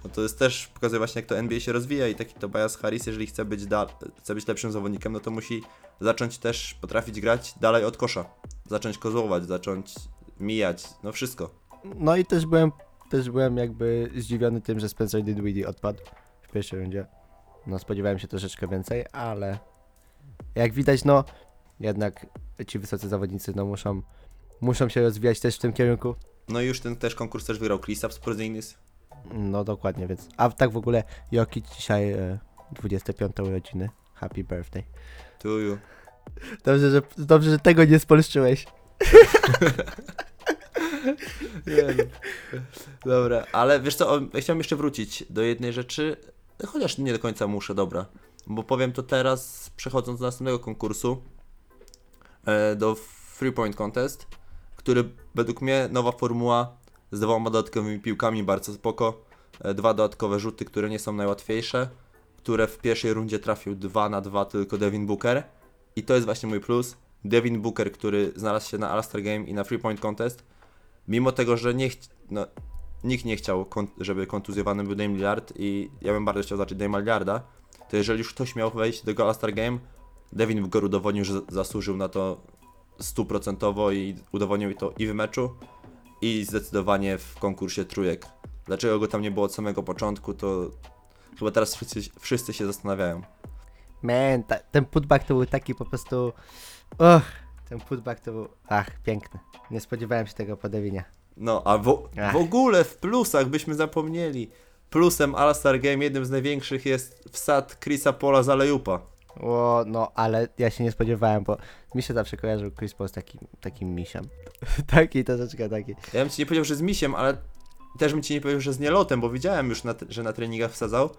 No to jest też, pokazuje właśnie jak to NBA się rozwija i taki Tobias Harris, jeżeli chce być, da- chce być lepszym zawodnikiem, no to musi zacząć też potrafić grać dalej od kosza. Zacząć kozłować, zacząć mijać, no wszystko. No i też byłem, też byłem jakby zdziwiony tym, że Spencer Dinwiddie odpadł w pierwszej rundzie. No spodziewałem się troszeczkę więcej, ale jak widać, no jednak ci wysocy zawodnicy no muszą, muszą się rozwijać też w tym kierunku. No i już ten też konkurs też wygrał Kristaps Porzingis. No dokładnie, więc. A tak w ogóle Jokic dzisiaj e, 25 urodziny. Happy birthday. To you. Dobrze, że, dobrze, że tego nie spolszczyłeś. Nie, no. Dobra, ale wiesz co, o, ja chciałem jeszcze wrócić do jednej rzeczy, chociaż nie do końca muszę, dobra. Bo powiem to teraz, przechodząc do następnego konkursu, e, do Free Point Contest, który według mnie nowa formuła z dwoma dodatkowymi piłkami, bardzo spoko. E, dwa dodatkowe rzuty, które nie są najłatwiejsze, które w pierwszej rundzie trafił 2 na 2 tylko Devin Booker. I to jest właśnie mój plus. Devin Booker, który znalazł się na All-Star Game i na Free Point Contest, mimo tego, że nie no, nikt nie chciał, żeby kontuzjowany był Dame Lillard i ja bym bardzo chciał zacząć Dame Lillarda, to jeżeli już ktoś miał wejść do All-Star Game, Devin Booker udowodnił, że zasłużył na to stuprocentowo i udowodnił to i w meczu, i zdecydowanie w konkursie trójek. Dlaczego go tam nie było od samego początku, to chyba teraz wszyscy, wszyscy się zastanawiają. Man, ta, ten putback to był taki po prostu. Och, ten putback to był. Ach, piękny. Nie spodziewałem się tego po Devinie. No, a w, ogóle w plusach byśmy zapomnieli. Plusem All-Star Game jednym z największych jest wsad Chrisa Pola z Alejupa. O, no, ale ja się nie spodziewałem, bo mi się zawsze kojarzył Chris Paul z takim, takim misiem. taki troszeczkę taki. Ja bym ci nie powiedział, że z misiem, ale też bym ci nie powiedział, że z nielotem, bo widziałem już, na, że na treningach wsadzał,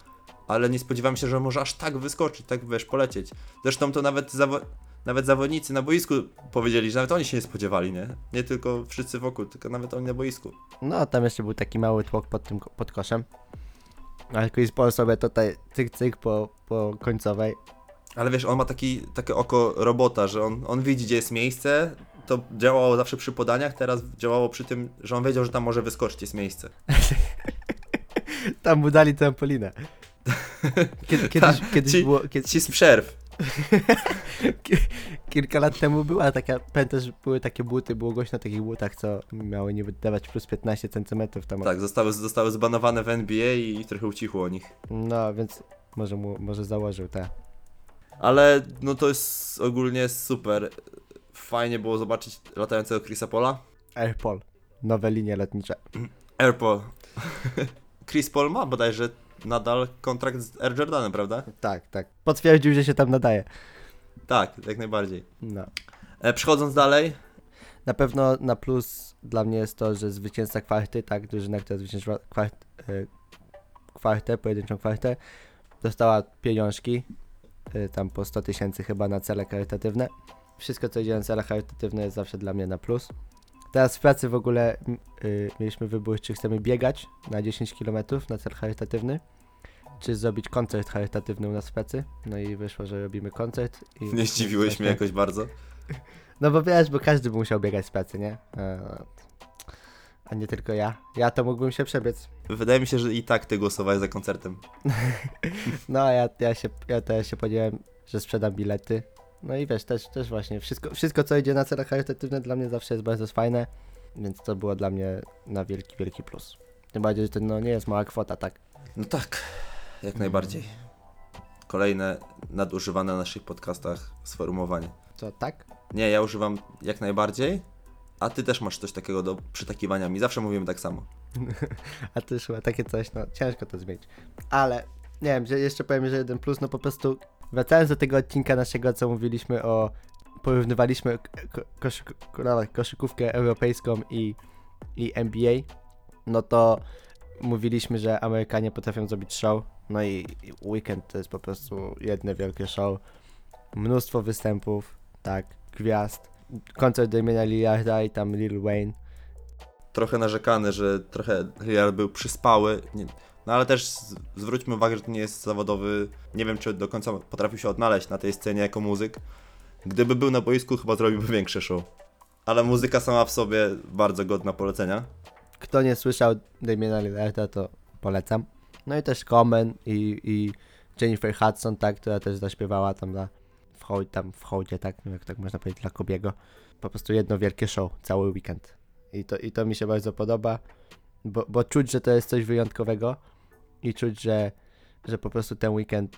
ale nie spodziewałem się, że może aż tak wyskoczyć, tak wiesz, polecieć. Zresztą to nawet, zawo nawet zawodnicy na boisku powiedzieli, że nawet oni się nie spodziewali, nie? Nie tylko wszyscy wokół, tylko nawet oni na boisku. No, tam jeszcze był taki mały tłok pod tym, pod koszem. Ale Chris Paul sobie tutaj cyk cyk po, po końcowej. Ale wiesz, on ma taki, takie oko robota, że on, on widzi, gdzie jest miejsce. To działało zawsze przy podaniach, teraz działało przy tym, że on wiedział, że tam może wyskoczyć jest miejsce. Tam mu dali trampolinę. Kiedy, kiedyś, Tak, kiedyś ci- było, kiedy, Ci z przerw. kilka lat temu była taka, pamiętasz, były takie buty, było głośno o takich butach, co miały niby dawać plus 15 cm tam. Tak, zostały, zostały zbanowane w NBA i trochę ucichło o nich. No, więc może mu, może założył te. Ale no to jest ogólnie super. Fajnie było zobaczyć latającego Chrisa Paula. Air Paul. Nowe linie lotnicze. Airpol. Chris Paul ma bodajże nadal kontrakt z Air Jordanem, prawda? Tak, tak. Potwierdził, że się tam nadaje. Tak, jak najbardziej. No. E, przechodząc dalej, Na pewno na plus dla mnie jest to, że zwycięzca kwarty, tak, drużyna, która zwyciężyła kwart, y, kwartę, pojedynczą kwartę, dostała pieniążki, tam po 100 tysięcy chyba na cele charytatywne. Wszystko, co idzie na cele charytatywne jest zawsze dla mnie na plus. Teraz w pracy w ogóle m, y, mieliśmy wybór, czy chcemy biegać na 10 km na cel charytatywny, czy zrobić koncert charytatywny u nas w pracy. No i wyszło, że robimy koncert. I nie zdziwiłeś mnie jakoś bardzo. no bo wiesz, bo każdy by musiał biegać z pracy, nie? A nie tylko ja. Ja to mógłbym się przebiec. Wydaje mi się, że i tak ty głosowałeś za koncertem. No a ja, ja się, ja też się podzieliłem, że sprzedam bilety. No i wiesz, też, też właśnie, wszystko, wszystko co idzie na cele charytatywne dla mnie zawsze jest bardzo fajne, więc to było dla mnie na wielki, wielki plus. Tym bardziej, że to no, nie jest mała kwota, tak? No tak, jak najbardziej. Kolejne nadużywane na naszych podcastach sformułowanie. Co, tak? Nie, ja używam jak najbardziej, a ty też masz coś takiego do przytakiwania mi. Zawsze mówimy tak samo. A już chyba takie coś, no ciężko to zmienić. Ale nie wiem, że jeszcze powiem, że jeden plus, no po prostu wracając do tego odcinka naszego, co mówiliśmy o. Porównywaliśmy koszyk, ko- koszykówkę europejską i, i NBA, no to mówiliśmy, że Amerykanie potrafią zrobić show. No i i weekend to jest po prostu jedno wielkie show. Mnóstwo występów, tak, gwiazd. Koncert Damiena Lillarda i tam Lil Wayne. Trochę narzekany, że trochę Lillard był przyspały. Nie, no ale też zwróćmy uwagę, że to nie jest zawodowy. Nie wiem, czy do końca potrafił się odnaleźć na tej scenie jako muzyk. Gdyby był na boisku, chyba zrobiłby większe show. Ale muzyka sama w sobie bardzo godna polecenia. Kto nie słyszał Damiena Lillarda, to polecam. No i też Common i, i Jennifer Hudson, tak, która też zaśpiewała tam na w, hoł, tam w hołdzie, tak, jak tak można powiedzieć, dla Kobiego. Po prostu jedno wielkie show, cały weekend. I to, i to mi się bardzo podoba, bo, bo czuć, że to jest coś wyjątkowego i czuć, że, że po prostu ten weekend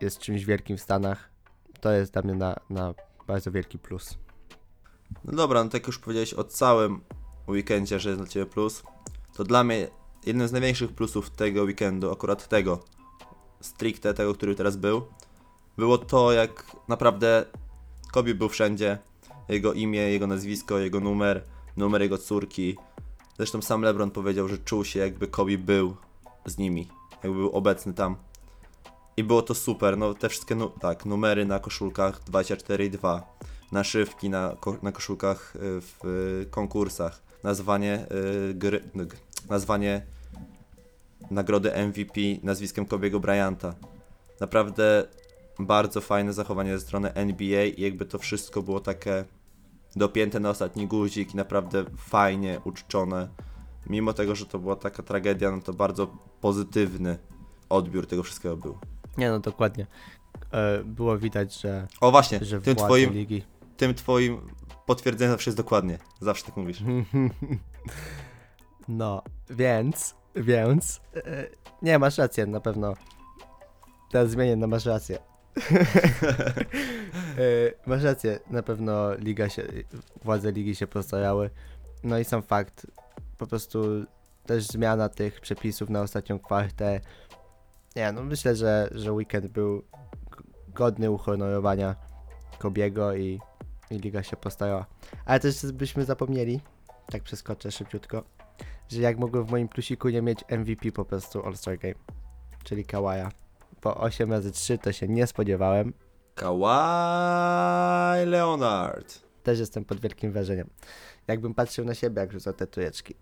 jest czymś wielkim w Stanach. To jest dla mnie na, na bardzo wielki plus. No dobra, no tak już powiedziałeś o całym weekendzie, że jest dla Ciebie plus, to dla mnie jednym z największych plusów tego weekendu, akurat tego, stricte tego, który teraz był, było to, jak naprawdę Kobe był wszędzie. Jego imię, jego nazwisko, jego numer, numer jego córki. Zresztą sam LeBron powiedział, że czuł się jakby Kobe był z nimi, jakby był obecny tam. I było to super, no te wszystkie nu- tak, numery na koszulkach 24 i 2 naszywki na, ko- na koszulkach y, w y, konkursach, nazwanie y, nazwanie nagrody MVP nazwiskiem Kobiego Bryanta. Naprawdę bardzo fajne zachowanie ze strony NBA i jakby to wszystko było takie dopięte na ostatni guzik i naprawdę fajnie uczczone. Mimo tego, że to była taka tragedia, no to bardzo pozytywny odbiór tego wszystkiego był. Nie no, dokładnie. E, było widać, że, O właśnie, że tym twoim, ligi tym twoim potwierdzeniem zawsze jest dokładnie. Zawsze tak mówisz. No, więc, więc, e, nie, masz rację, na pewno. Teraz zmienię na masz rację. E, masz rację, na pewno liga się, władze ligi się postarały. No i sam fakt, po prostu też zmiana tych przepisów na ostatnią kwartę. Nie, no myślę, że, że weekend był godny uhonorowania Kobiego i, i liga się postarała. Ale też byśmy zapomnieli, tak przeskoczę szybciutko, że jak mogłem w moim plusiku nie mieć MVP po prostu All-Star Game, czyli Kawaja. Po 8 razy 3 to się nie spodziewałem. Kawhi Leonard. Też jestem pod wielkim wrażeniem. Jakbym patrzył na siebie, jak rzucał te tujeczki.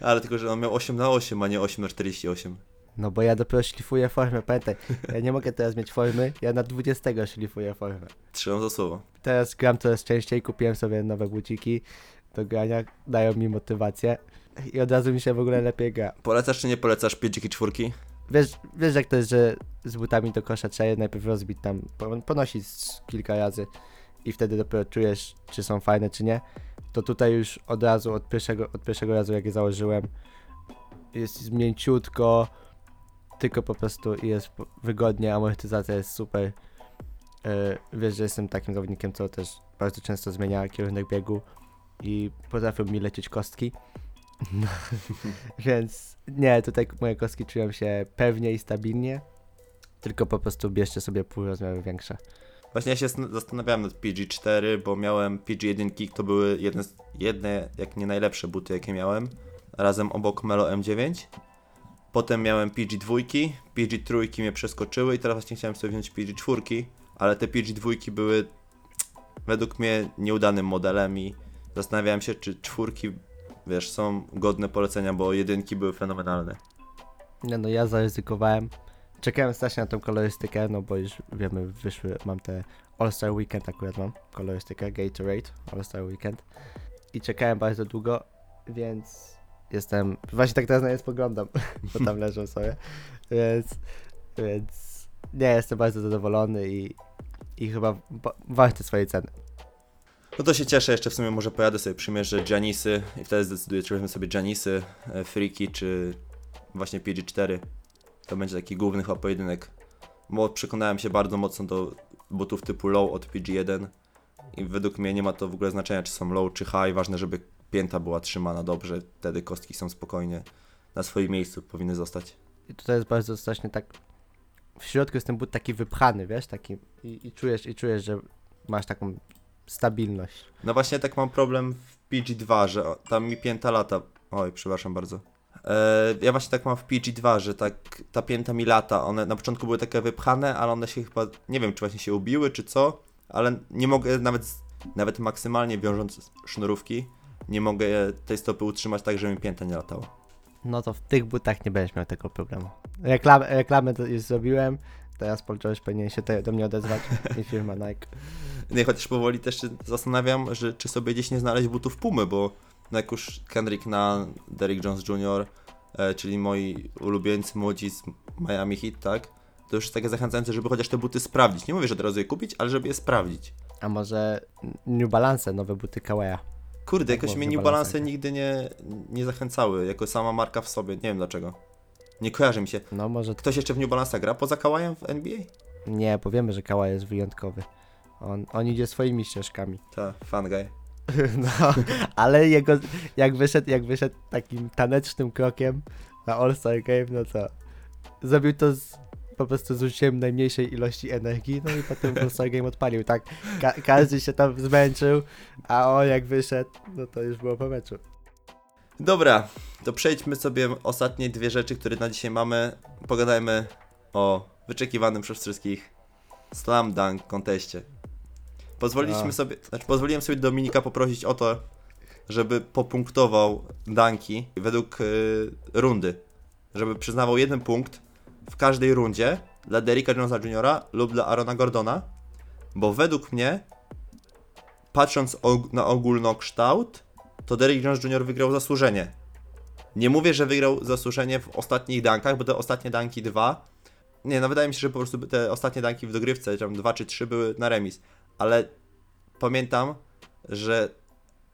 Ale tylko, że on miał 8 na 8, a nie 8 na 48. No bo ja dopiero szlifuję formę, pamiętaj. Ja nie mogę teraz mieć formy, ja na 20 szlifuję formę. Trzymam za słowo. Teraz gram coraz częściej, kupiłem sobie nowe buciki do grania, dają mi motywację i od razu mi się w ogóle lepiej gra. Polecasz czy nie polecasz pięciki czwórki? Wiesz, wiesz jak to jest, że z butami do kosza trzeba je najpierw rozbić tam, po- ponosić kilka razy i wtedy dopiero czujesz, czy są fajne, czy nie. To tutaj już od razu, od pierwszego, od pierwszego razu jak je założyłem, jest mięciutko, tylko po prostu jest wygodnie, amortyzacja jest super. Yy, wiesz, że jestem takim zawodnikiem, co też bardzo często zmienia kierunek biegu i potrafią mi lecieć kostki. No, więc nie, tutaj moje kostki czują się pewnie i stabilnie. Tylko po prostu bierzcie sobie pół rozmiaru większe. Właśnie ja się zastanawiałem nad PG4, bo miałem PG1, to były jedne, jedne, jak nie najlepsze buty, jakie miałem. Razem obok Melo M9. Potem miałem PG2, PG3 mnie przeskoczyły i teraz właśnie chciałem sobie wziąć PG4, ale te PG2 były według mnie nieudanym modelem i zastanawiałem się, czy czwórki, wiesz, są godne polecenia, bo jedynki były fenomenalne. Nie no, ja zaryzykowałem. Czekałem strasznie na tą kolorystykę, no bo już wiemy, wyszły, mam te All-Star Weekend akurat mam, kolorystykę Gatorade All-Star Weekend. I czekałem bardzo długo, więc jestem, właśnie tak teraz na nie spoglądam, bo tam leżą sobie, więc, więc nie, jestem bardzo zadowolony i, i chyba wa- warte swojej ceny. No to się cieszę, jeszcze w sumie może pojadę sobie przymierzę Janisy i wtedy zdecyduję, czy weźmie sobie Janisy, e, Freaky, czy właśnie PG4. To będzie taki główny chyba pojedynek. Bo przekonałem się bardzo mocno do butów typu low od PG1 i według mnie nie ma to w ogóle znaczenia, czy są low, czy high. Ważne, żeby pięta była trzymana dobrze, wtedy kostki są spokojnie na swoim miejscu, powinny zostać. I tutaj jest bardzo strasznie tak. W środku jest ten but taki wypchany, wiesz, taki. I, i czujesz, i czujesz, że masz taką stabilność. No właśnie tak mam problem w PG2, że o, tam mi pięta lata. Oj, przepraszam bardzo. E, ja właśnie tak mam w PG2, że tak ta pięta mi lata. One na początku były takie wypchane, ale one się chyba, nie wiem czy właśnie się ubiły, czy co, ale nie mogę nawet, nawet maksymalnie wiążąc sznurówki, nie mogę tej stopy utrzymać tak, żeby mi pięta nie latało. No to w tych butach nie będziesz miał tego problemu. Reklam, reklamę to już zrobiłem. Teraz Paul George powinien się do mnie odezwać i firma Nike. Nie, chociaż powoli też się zastanawiam, że czy sobie gdzieś nie znaleźć butów Pumy, bo no jak już Kendrick na Derrick Jones Jr., e, czyli moi ulubieńcy młodzi z Miami Heat, tak? To już jest takie zachęcające, żeby chociaż te buty sprawdzić. Nie mówię, że od razu je kupić, ale żeby je sprawdzić. A może New Balance, nowe buty Kawaja. Kurde, jakoś było w mnie New Balance Balance'ach. nigdy nie, nie zachęcały, jako sama marka w sobie. Nie wiem dlaczego. Nie kojarzy mi się. No może Ktoś jeszcze w New Balance gra poza Kałajem w NBA? nie, bo wiemy, że Kawaj jest wyjątkowy. On, on idzie swoimi ścieżkami. Tak, fan guy. No, ale jego, jak wyszedł, jak wyszedł takim tanecznym krokiem na All-Star Game, no co? Zrobił to z, po prostu z użyciem najmniejszej ilości energii, no i potem All-Star Game odpalił, tak? Ka każdy się tam zmęczył, a on jak wyszedł, no to już było po meczu. Dobra, to przejdźmy sobie ostatnie dwie rzeczy, które na dzisiaj mamy. Pogadajmy o wyczekiwanym przez wszystkich Slam Dunk konteście. Pozwoliliśmy A. sobie, znaczy pozwoliłem sobie Dominika poprosić o to, żeby popunktował danki według y, rundy. Żeby przyznawał jeden punkt w każdej rundzie dla Derricka Jonesa Jr. lub dla Arona Gordona, bo według mnie, patrząc og- na ogólnokształt, to Derrick Jones Jr. wygrał zasłużenie. Nie mówię, że wygrał zasłużenie w ostatnich dankach, bo te ostatnie danki dwa. Nie, no wydaje mi się, że po prostu te ostatnie danki w dogrywce, tam dwa czy trzy były na remis. Ale pamiętam, że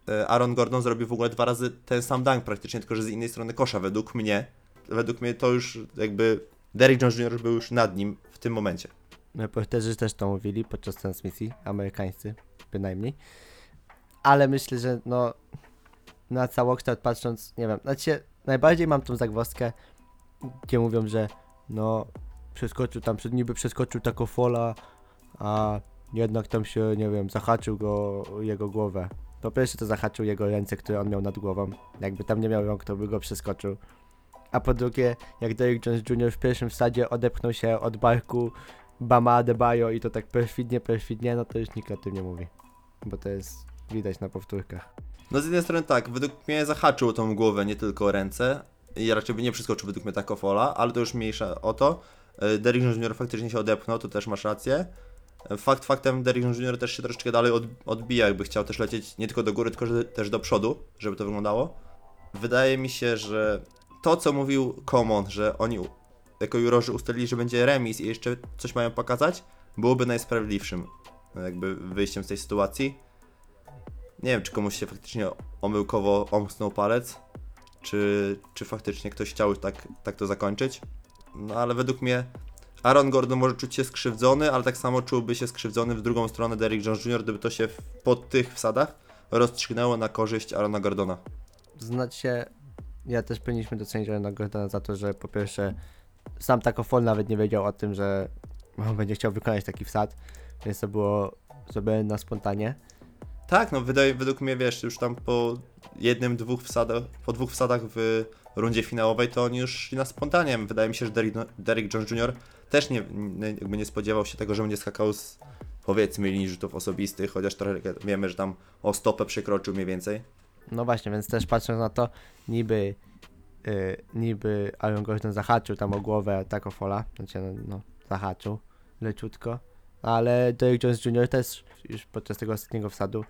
e, Aaron Gordon zrobił w ogóle dwa razy ten sam dank praktycznie, tylko że z innej strony kosza, według mnie. Według mnie to już jakby Derrick Jones Jr. był już nad nim w tym momencie. Reporterzy też to mówili podczas transmisji, amerykańscy bynajmniej. Ale myślę, że no na całokształt patrząc, nie wiem, znaczy najbardziej mam tą zagwozdkę, gdzie mówią, że no przeskoczył tam, niby przeskoczył taką fola, a jednak tam się, nie wiem, zahaczył go jego głowę Po pierwsze to zahaczył jego ręce, które on miał nad głową. Jakby tam nie miał rąk, to by go przeskoczył. A po drugie, jak Derrick Jones Jr. w pierwszym wsadzie odepchnął się od barku Bama Adebayo i to tak perfidnie, perfidnie, no to już nikt o tym nie mówi. Bo to jest widać na powtórkach. No z jednej strony tak, według mnie zahaczył tą głowę, nie tylko ręce. I raczej by nie przeskoczył według mnie tak fola, ale to już mniejsza o to. E, Derrick Jones Jr. faktycznie się odepchnął, to też masz rację. Fakt faktem Derrick Jr. też się troszeczkę dalej od, odbija, jakby chciał też lecieć nie tylko do góry, tylko że, też do przodu, żeby to wyglądało. Wydaje mi się, że to co mówił Common, że oni jako jurorzy ustalili, że będzie remis i jeszcze coś mają pokazać, byłoby najsprawiedliwszym e, jakby wyjściem z tej sytuacji. Nie wiem, czy komuś się faktycznie omyłkowo omknął palec, czy, czy faktycznie ktoś chciał tak, tak to zakończyć. No ale według mnie Aaron Gordon może czuć się skrzywdzony, ale tak samo czułby się skrzywdzony w drugą stronę Derrick Jones Jr., gdyby to się w, po tych wsadach rozstrzygnęło na korzyść Aarona Gordona. Znaczy, ja też powinniśmy docenić Aaron Gordona za to, że po pierwsze sam Taco Fall nawet nie wiedział o tym, że on będzie chciał wykonać taki wsad, więc to było zrobione na spontanie. Tak, no wydaje, według mnie, wiesz, już tam po jednym, dwóch wsadach, po dwóch wsadach w rundzie finałowej, to oni już na spontanie. Wydaje mi się, że Derrick, Derrick Jones Jr. też nie, nie, jakby nie spodziewał się tego, że będzie skakał z powiedzmy linii rzutów osobistych, chociaż trochę wiemy, że tam o stopę przekroczył mniej więcej. No właśnie, więc też patrząc na to, niby, yy, niby Aaron Gordon zahaczył tam o głowę Taco Falla, znaczy no, no zahaczył leciutko, ale Derrick Jones Jr. też już podczas tego ostatniego wsadu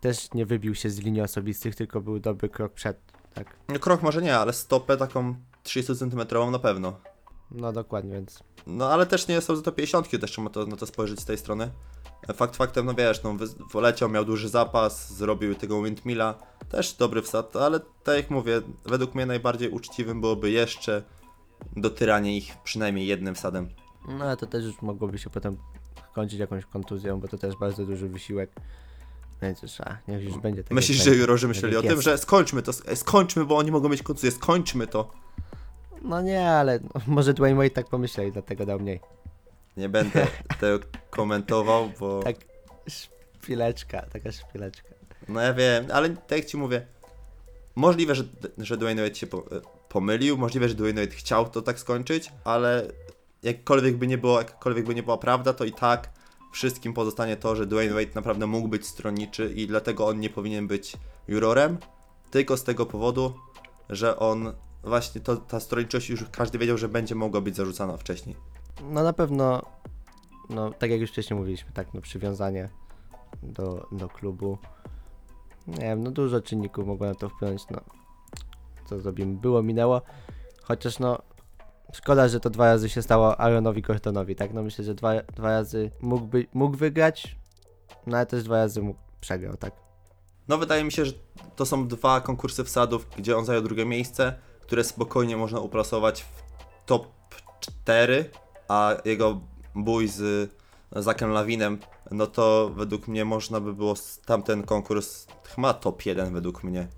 też nie wybił się z linii osobistych, tylko był dobry krok przed, tak? No, krok może nie, ale stopę taką 30 cm na pewno. No dokładnie, więc No ale też nie są za to 50, też trzeba to, na to spojrzeć z tej strony. Fakt faktem, no wiesz, no poleciał, miał duży zapas, zrobił tego windmilla, też dobry wsad, ale tak jak mówię, według mnie najbardziej uczciwym byłoby jeszcze dotyranie ich przynajmniej jednym wsadem. No ale to też już mogłoby się potem kończyć jakąś kontuzją, bo to też bardzo duży wysiłek. Więc już, a, niech już będzie tak. Myślisz, że jurorzy myśleli o tym, że skończmy to, sk- skończmy, bo oni mogą mieć kontuzję, skończmy to. No nie, ale może Dwayne Wade tak pomyśleli, dlatego dał mniej. Nie będę tego komentował, bo... Tak, szpileczka, taka szpileczka. No ja wiem, ale tak jak ci mówię, możliwe, że, że Dwayne Wade się po, pomylił, możliwe, że Dwayne Wade chciał to tak skończyć, ale jakkolwiek by nie było, jakkolwiek by nie była prawda, to i tak wszystkim pozostanie to, że Dwayne Wade naprawdę mógł być stronniczy i dlatego on nie powinien być jurorem, tylko z tego powodu, że on właśnie to, ta stronniczość już każdy wiedział, że będzie mogła być zarzucana wcześniej. No na pewno, no tak jak już wcześniej mówiliśmy, tak, no przywiązanie do, do klubu. Nie wiem, no dużo czynników mogło na to wpłynąć, no. Co zrobimy? Było, minęło. Chociaż no, szkoda, że to dwa razy się stało Aaronowi Gordonowi, tak? No myślę, że dwa, dwa razy mógłby, mógł wygrać, no ale też dwa razy mógł, przegrał, tak? No wydaje mi się, że to są dwa konkursy wsadów, gdzie on zajął drugie miejsce, które spokojnie można uplasować w top 4, a jego bój z Zakiem Lawinem, no to według mnie można by było tamten konkurs chyba top 1 według mnie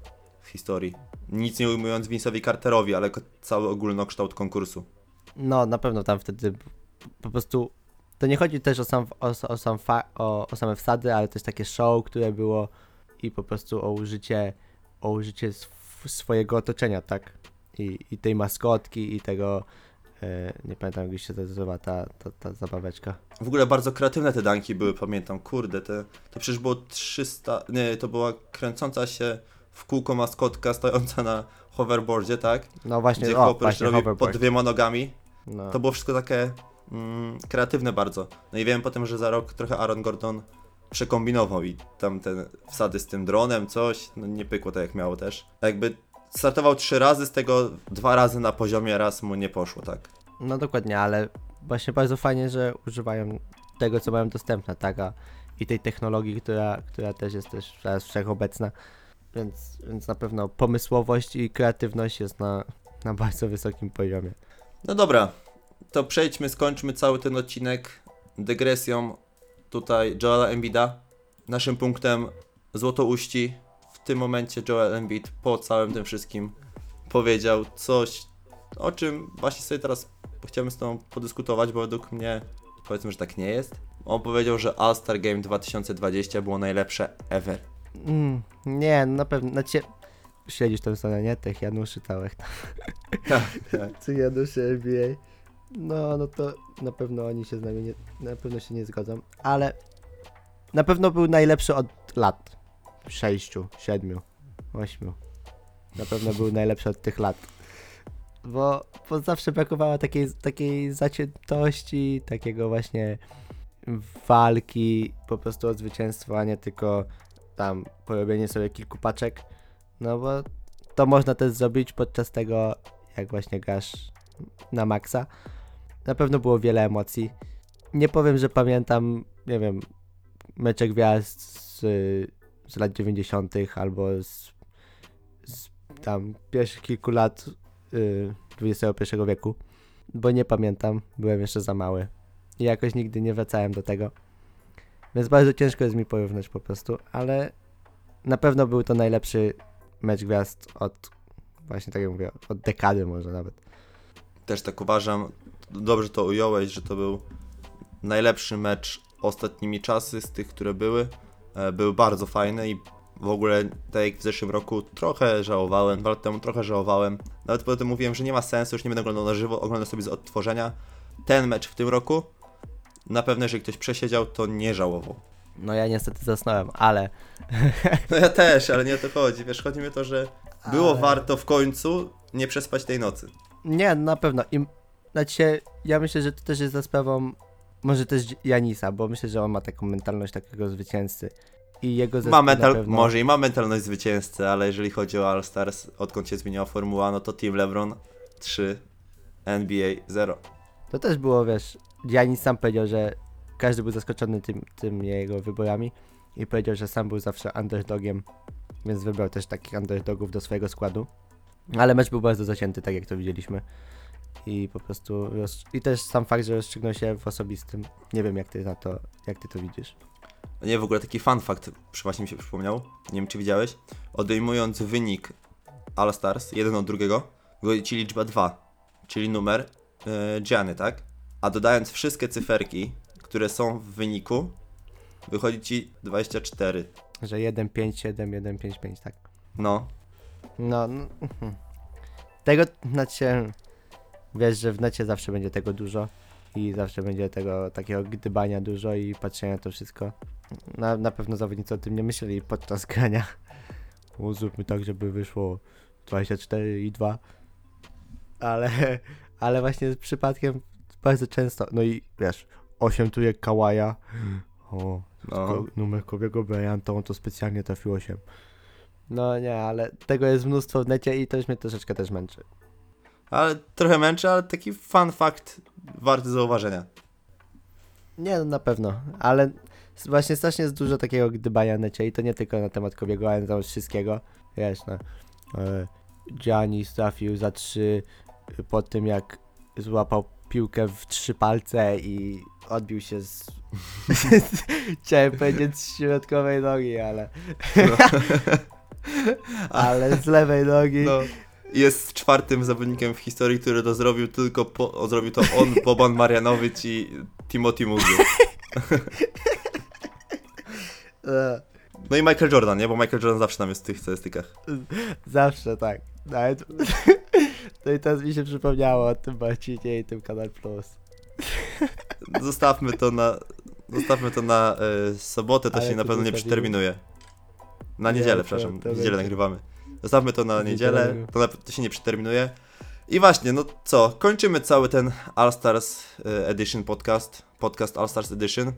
w historii. Nic nie ujmując Vince'owi Carterowi, ale cały ogólnokształt konkursu. No, na pewno tam wtedy po prostu. To nie chodzi też o, sam, o, o, sam o, o same wsady, ale też takie show, które było i po prostu o użycie, o użycie sw- swojego otoczenia, tak? I, I tej maskotki, i tego. E, nie pamiętam, jak się nazywa ta, ta, ta zabaweczka. W ogóle bardzo kreatywne te danki były, pamiętam, kurde, te, to przecież było 300, nie, to była kręcąca się w kółko maskotka stojąca na hoverboardzie, tak? No właśnie, Gdzie o, właśnie robi pod dwiema nogami. No. To było wszystko takie mm, kreatywne bardzo. No i wiem potem, że za rok trochę Aaron Gordon przekombinował i tam ten wsady z tym dronem, coś, no nie pykło tak jak miało też. Jakby startował trzy razy, z tego dwa razy na poziomie, raz mu nie poszło, tak. No dokładnie, ale właśnie bardzo fajnie, że używają tego, co mają dostępne, tak? A I tej technologii, która, która też jest też teraz wszechobecna. Więc, więc na pewno pomysłowość i kreatywność jest na, na bardzo wysokim poziomie. No dobra, to przejdźmy, skończmy cały ten odcinek dygresją tutaj Joela Embida. Naszym punktem Złotouści. W tym momencie Joel Embiid po całym tym wszystkim powiedział coś, o czym właśnie sobie teraz chciałbym z tobą podyskutować, bo według mnie powiedzmy, że tak nie jest. On powiedział, że All-Star Game 2020 było najlepsze ever. Mm, nie, no na pewno, znaczy, śledzisz tę stronę, nie? Tych Januszy całych. Tak, Czy Januszy NBA. No, no to na pewno oni się z nami nie, na pewno się nie zgodzą, ale na pewno był najlepszy od lat. Sześciu, siedmiu, ośmiu. Na pewno był najlepszy od tych lat. Bo, bo zawsze brakowało takiej, takiej zaciętości, takiego właśnie walki po prostu o zwycięstwo, a nie tylko tam porobienie sobie kilku paczek. No bo to można też zrobić podczas tego, jak właśnie grasz na maksa. Na pewno było wiele emocji. Nie powiem, że pamiętam, nie wiem, mecze gwiazd z, z lat 90. albo z, z tam pierwszych kilku lat y, XXI wieku, bo nie pamiętam, byłem jeszcze za mały i jakoś nigdy nie wracałem do tego. Więc bardzo ciężko jest mi porównać po prostu, ale na pewno był to najlepszy mecz gwiazd od właśnie tak jak mówię, od dekady może nawet. Też tak uważam. Dobrze to ująłeś, że to był najlepszy mecz ostatnimi czasy z tych, które były. E, Był bardzo fajny i w ogóle, tak jak w zeszłym roku, trochę żałowałem, dwa lata temu trochę żałowałem. Nawet potem mówiłem, że nie ma sensu, już nie będę oglądał na żywo, oglądam sobie z odtworzenia. Ten mecz w tym roku, na pewno jeżeli ktoś przesiedział, to nie żałował. No ja niestety zasnąłem, ale No ja też, ale nie o to chodzi. Wiesz, chodzi mi o to, że było Ale- warto w końcu nie przespać tej nocy. nie, na pewno. I, znaczy, ja myślę, że to też jest za sprawą może też Janisa, bo myślę, że on ma taką mentalność takiego zwycięzcy. I jego Ma mental, pewno... może i ma mentalność zwycięzcy, ale jeżeli chodzi o All Stars, odkąd się zmieniła formuła, no to Team LeBron 3, NBA 0. To też było, wiesz, Janis sam powiedział, że każdy był zaskoczony tym, tym jego wyborami i powiedział, że sam był zawsze underdogiem, więc wybrał też takich underdogów do swojego składu. Ale mecz był bardzo zacięty, tak jak to widzieliśmy. I po prostu, roz... i też sam fakt, że rozstrzygnął się w osobistym. Nie wiem, jak ty na to, jak ty to widzisz. Nie, w ogóle taki fun fact właśnie mi się przypomniał, nie wiem czy widziałeś, odejmując wynik All Stars, jeden od drugiego, wychodzi ci liczba 2, czyli numer yy, Gianny, tak? A dodając wszystkie cyferki, które są w wyniku, wychodzi ci 24. Że 1-5-7, 1-5-5, tak. No, No, no mhm. tego znaczy, wiesz, że w necie zawsze będzie tego dużo i zawsze będzie tego takiego gdybania dużo i patrzenia na to wszystko. Na, na pewno zawodnicy o tym nie myśleli podczas grania. O, zróbmy tak, żeby wyszło 24 i 2. Ale, ale właśnie z przypadkiem bardzo często, no i wiesz, 8 tu jak Kawaja. O, no. Numer Kobiego Bryanta, on to specjalnie trafił 8. No nie, ale tego jest mnóstwo w necie i to już mnie troszeczkę też męczy. Ale trochę męczy, ale taki fun fact warty zauważenia. Nie, no na pewno, ale właśnie strasznie jest dużo takiego gdybania necie i to nie tylko na temat Kobiego, ale na temat wszystkiego. Wiesz, no. E, Giannis trafił za 3 po tym jak złapał piłkę w trzy palce i odbił się z... Chciałem powiedzieć z środkowej nogi, ale... ale z lewej nogi. No. Jest czwartym zawodnikiem w historii, który to zrobił tylko po, zrobił to on, Boban Marianowicz i Timothy Muzu. No i Michael Jordan, nie? Bo Michael Jordan zawsze tam jest w tych statystykach. Zawsze tak. Nawet... No i teraz mi się przypomniało o tym Marcinie i tym Kanal Plus. Zostawmy to na, zostawmy to na e, sobotę, to Ale się na to pewno nie przeterminuje. Na Nie, niedzielę, to- przepraszam, to w niedzielę będzie. nagrywamy. Zostawmy to na niedzielę. to, na, to się nie przeterminuje. I właśnie, no co, kończymy cały ten All Stars e, Edition podcast, podcast All Stars Edition.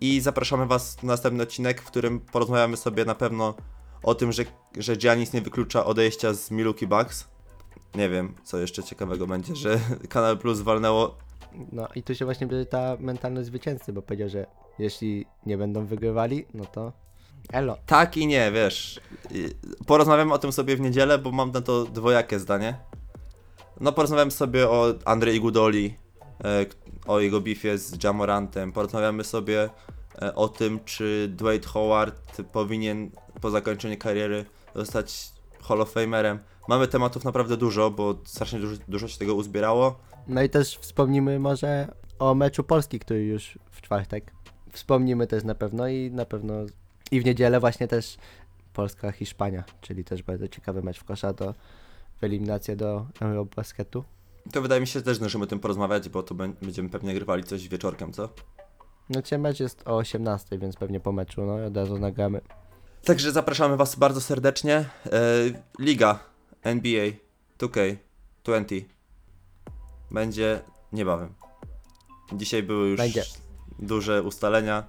I zapraszamy Was na następny odcinek, w którym porozmawiamy sobie na pewno o tym, że, że Giannis nie wyklucza odejścia z Milwaukee Bucks. Nie wiem, co jeszcze ciekawego będzie, że Kanal Plus walnęło No i tu się właśnie bierze ta mentalność zwycięzcy, bo powiedział, że jeśli nie będą wygrywali, no to elo. Tak i nie, wiesz. Porozmawiamy o tym sobie w niedzielę, bo mam na to dwojakie zdanie. No, porozmawiamy sobie o Andrzej Igudoli, e, o jego bifie z Jamorantem. Porozmawiamy sobie e, o tym, czy Dwight Howard powinien po zakończeniu kariery zostać Hall of Famerem. Mamy tematów naprawdę dużo, bo strasznie dużo, dużo się tego uzbierało. No i też wspomnimy może o meczu Polski, który już w czwartek. Wspomnimy też na pewno i na pewno I w niedzielę właśnie też Polska-Hiszpania, czyli też bardzo ciekawy mecz w kosza do w eliminację do Eurobasketu. To wydaje mi się też zdążymy o tym porozmawiać, bo to bę- będziemy pewnie nagrywali coś wieczorkiem, co? No cię mecz jest o 18, więc pewnie po meczu, no od razu nagramy. Także zapraszamy Was bardzo serdecznie. E, Liga NBA 2K20 będzie niebawem. Dzisiaj były już Będzie. duże ustalenia.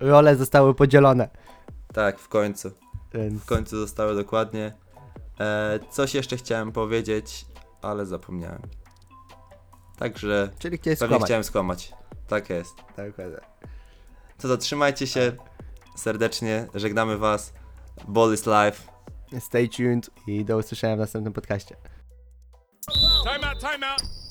Role zostały podzielone, tak, w końcu. więc W końcu zostały dokładnie. E, coś jeszcze chciałem powiedzieć, ale zapomniałem. Także czyli pewnie skłamać. chciałem skłamać. Tak jest. Tak, tak. To zatrzymajcie się serdecznie. Żegnamy Was. Ball is life. Stay tuned i do usłyszenia w następnym podcaście. Time out, time out.